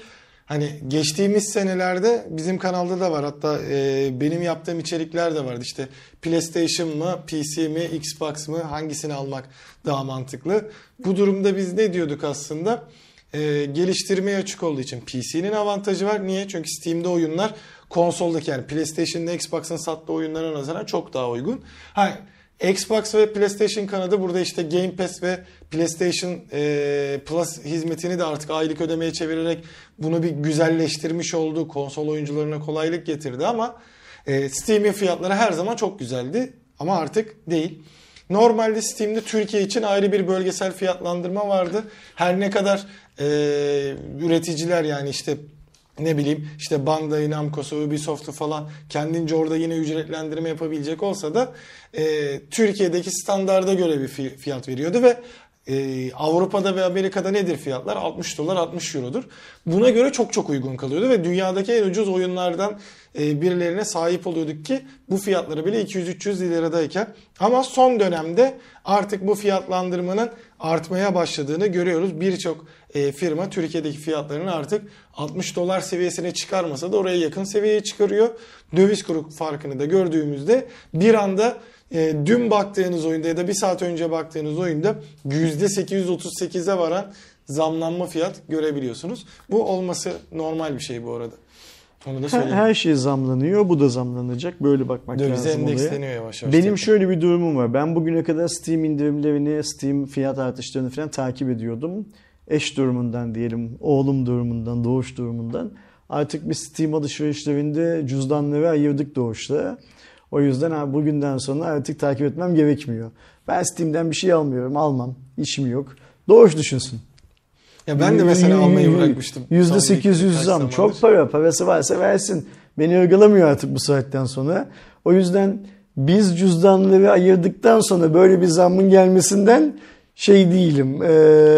hani geçtiğimiz senelerde bizim kanalda da var hatta e, benim yaptığım içerikler de vardı işte PlayStation mı PC mi Xbox mı hangisini almak daha mantıklı. Bu durumda biz ne diyorduk aslında? e, geliştirmeye açık olduğu için PC'nin avantajı var. Niye? Çünkü Steam'de oyunlar konsoldaki yani PlayStation'da Xbox'ın sattığı oyunlara nazaran çok daha uygun. Ha, Xbox ve PlayStation kanadı burada işte Game Pass ve PlayStation e, Plus hizmetini de artık aylık ödemeye çevirerek bunu bir güzelleştirmiş oldu. Konsol oyuncularına kolaylık getirdi ama e, Steam'in fiyatları her zaman çok güzeldi ama artık değil. Normalde Steam'de Türkiye için ayrı bir bölgesel fiyatlandırma vardı. Her ne kadar e, üreticiler yani işte ne bileyim işte Bandai Namco'su, Ubisoft'u falan kendince orada yine ücretlendirme yapabilecek olsa da e, Türkiye'deki standarda göre bir fi- fiyat veriyordu ve e, Avrupa'da ve Amerika'da nedir fiyatlar? 60 dolar 60 eurodur. Buna göre çok çok uygun kalıyordu ve dünyadaki en ucuz oyunlardan e, birilerine sahip oluyorduk ki bu fiyatları bile 200-300 liradayken ama son dönemde artık bu fiyatlandırmanın artmaya başladığını görüyoruz. Birçok e, firma Türkiye'deki fiyatlarını artık 60 dolar seviyesine çıkarmasa da oraya yakın seviyeye çıkarıyor. Döviz kuru farkını da gördüğümüzde bir anda e, dün baktığınız oyunda ya da bir saat önce baktığınız oyunda %838'e varan zamlanma fiyat görebiliyorsunuz. Bu olması normal bir şey bu arada. Onu da söyleyeyim. her şey zamlanıyor. Bu da zamlanacak. Böyle bakmak Dövize lazım olaya. endeksleniyor yavaş yavaş. Benim tekrar. şöyle bir durumum var. Ben bugüne kadar Steam indirimlerini, Steam fiyat artışlarını falan takip ediyordum. Eş durumundan diyelim, oğlum durumundan, doğuş durumundan. Artık biz Steam alışverişlerinde cüzdanları ayırdık doğuşta. O yüzden abi bugünden sonra artık takip etmem gerekmiyor. Ben Steam'den bir şey almıyorum, almam. İşim yok. Doğuş düşünsün. Ya ben de mesela almayı bırakmıştım. Yüzde bir- sekiz yüz zam. Çok para. Parası varsa versin. Beni ırgalamıyor artık bu saatten sonra. O yüzden biz cüzdanları ayırdıktan sonra böyle bir zammın gelmesinden şey değilim, e,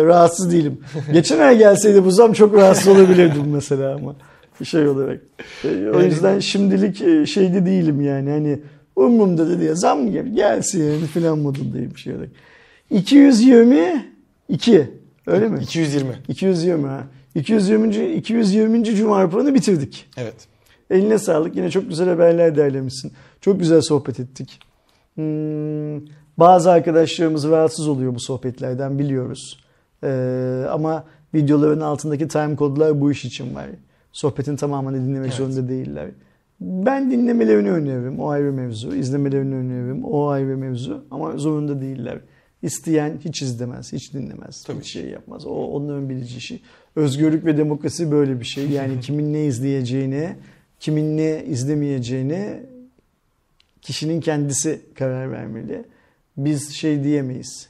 rahatsız değilim. Geçen ay gelseydi bu zam çok rahatsız olabilirdim mesela ama bir şey olarak. E, o yüzden şimdilik e, şeyde değilim yani hani umurumda da diye zam gel, gelsin filan modundayım bir şey olarak. 222 öyle mi? 220. 220 ha. 220. 220. Cuma raporunu bitirdik. Evet. Eline sağlık. Yine çok güzel haberler derlemişsin. Çok güzel sohbet ettik. Hmm, bazı arkadaşlarımız rahatsız oluyor bu sohbetlerden biliyoruz. Ee, ama videoların altındaki time kodlar bu iş için var. Sohbetin tamamını dinlemek Evet. zorunda değiller. Ben dinlemelerini öneririm. O ayrı mevzu. İzlemelerini öneririm. O ayrı mevzu. Ama zorunda değiller. İsteyen hiç izlemez, hiç dinlemez, Tabii. hiç şey yapmaz. O onların bilici işi. Özgürlük ve demokrasi böyle bir şey. Yani kimin ne izleyeceğine, kimin ne izlemeyeceğine kişinin kendisi karar vermeli. Biz şey diyemeyiz.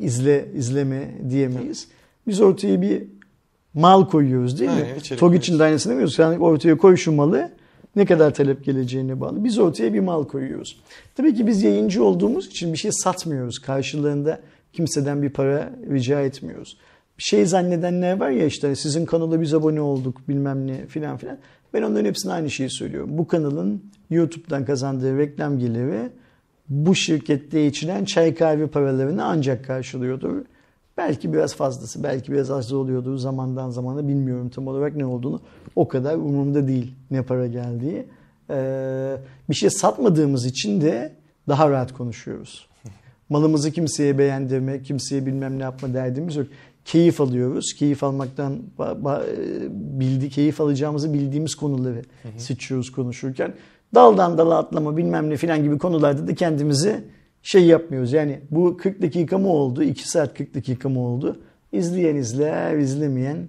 İzle, izleme diyemeyiz. Biz ortaya bir mal koyuyoruz değil mi? İçerik TOG için de aynısını demiyoruz. Sen ortaya koy şu malı ne kadar talep geleceğine bağlı. Biz ortaya bir mal koyuyoruz. Tabii ki biz yayıncı olduğumuz için bir şey satmıyoruz. Karşılığında kimseden bir para rica etmiyoruz. Şey zannedenler var ya işte sizin kanala biz abone olduk bilmem ne filan filan. Ben onların hepsine aynı şeyi söylüyorum. Bu kanalın YouTube'dan kazandığı reklam geliri bu şirkette içilen çay kahve paralarını ancak karşılıyordur. Belki biraz fazlası, belki biraz az oluyordur zamandan zamana bilmiyorum tam olarak ne olduğunu. O kadar umurumda değil ne para geldiği. Ee, bir şey satmadığımız için de daha rahat konuşuyoruz. Malımızı kimseye beğendirme, kimseye bilmem ne yapma derdimiz yok. Keyif alıyoruz. Keyif almaktan ba- bildi, keyif alacağımızı bildiğimiz konuları seçiyoruz konuşurken. Daldan dala atlama bilmem ne filan gibi konularda da kendimizi şey yapmıyoruz. Yani bu 40 dakika mı oldu, 2 saat 40 dakika mı oldu? İzleyen izler, izlemeyen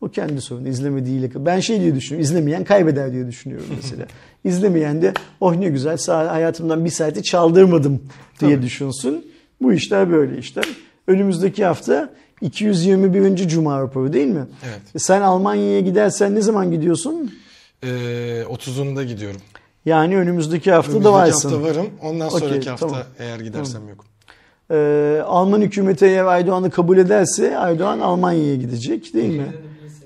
o kendi sorunu. İzlemediğiyle. Ben şey diye düşünüyorum. izlemeyen kaybeder diye düşünüyorum mesela. İzlemeyen de oh ne güzel hayatımdan bir saati çaldırmadım diye Tabii. düşünsün. Bu işler böyle işler. Önümüzdeki hafta 221. Cuma raporu değil mi? Evet. E Sen Almanya'ya gidersen ne zaman gidiyorsun? Ee, 30'unda gidiyorum. Yani önümüzdeki hafta da Önümüzdeki varsın. hafta varım. Ondan Okey, sonraki hafta tamam. eğer gidersem yokum. Ee, Alman hükümeti eğer Aydoğan'ı kabul ederse Aydoğan Almanya'ya gidecek değil mi?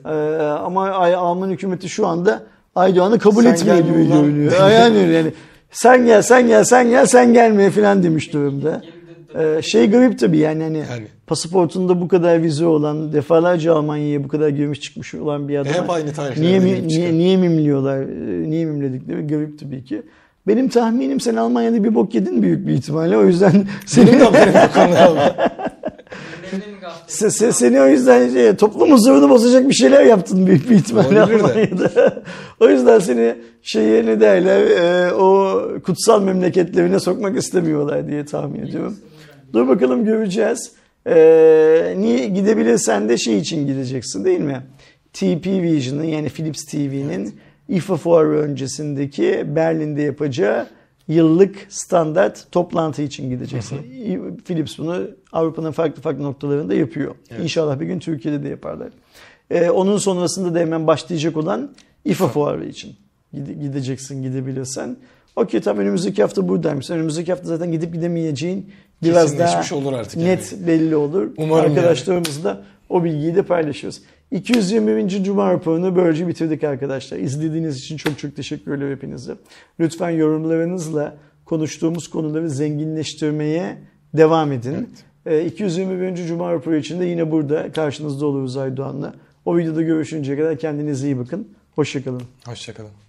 Ee, ama Alman hükümeti şu anda Aydoğan'ı kabul Sen etmiyor gibi görünüyor. Yani, yani sen gel sen gel sen gel sen gelme falan demiş durumda. Ee, şey garip tabii yani hani Yani. pasaportunda bu kadar vize olan defalarca Almanya'ya bu kadar girmiş çıkmış olan bir adam. Hep aynı tarihlerde Niye, mi, niye, niye mimliyorlar? Ee, Niye mimledikleri garip tabii ki. Benim tahminim sen Almanya'da bir bok yedin büyük bir ihtimalle. O yüzden senin de? Se, se, seni o yüzden şey, toplum huzurunu bozacak bir şeyler yaptın büyük bir ihtimalle. Almanya'da. o yüzden seni şeye ne derler e, o kutsal memleketlerine sokmak istemiyorlar diye tahmin ediyorum. Dur bakalım göreceğiz. E, niye gidebilirsen de şey için gideceksin değil mi? TP Vision'ın yani Philips TV'nin IFA fuarı öncesindeki Berlin'de yapacağı yıllık standart toplantı için gideceksin. Philips bunu Avrupa'nın farklı farklı noktalarında yapıyor. İnşallah bir gün Türkiye'de de yaparlar. Ee, onun sonrasında da hemen başlayacak olan İFA fuarı için Gide- gideceksin gidebilirsen. Okey tam önümüzdeki hafta buradaymış. Önümüzdeki hafta zaten gidip gidemeyeceğin biraz daha olur artık yani. net belli olur. Umarım Arkadaşlarımızla o bilgiyi de paylaşıyoruz. 221. Cuma raporunu böylece bitirdik arkadaşlar. İzlediğiniz için çok çok teşekkür ederim hepinize. Lütfen yorumlarınızla konuştuğumuz konuları zenginleştirmeye devam edin. Ee, 221. Cuma raporu için de yine burada karşınızda oluruz Aydoğan'la. O videoda görüşünceye kadar kendinize iyi bakın. Hoşçakalın. Hoşçakalın.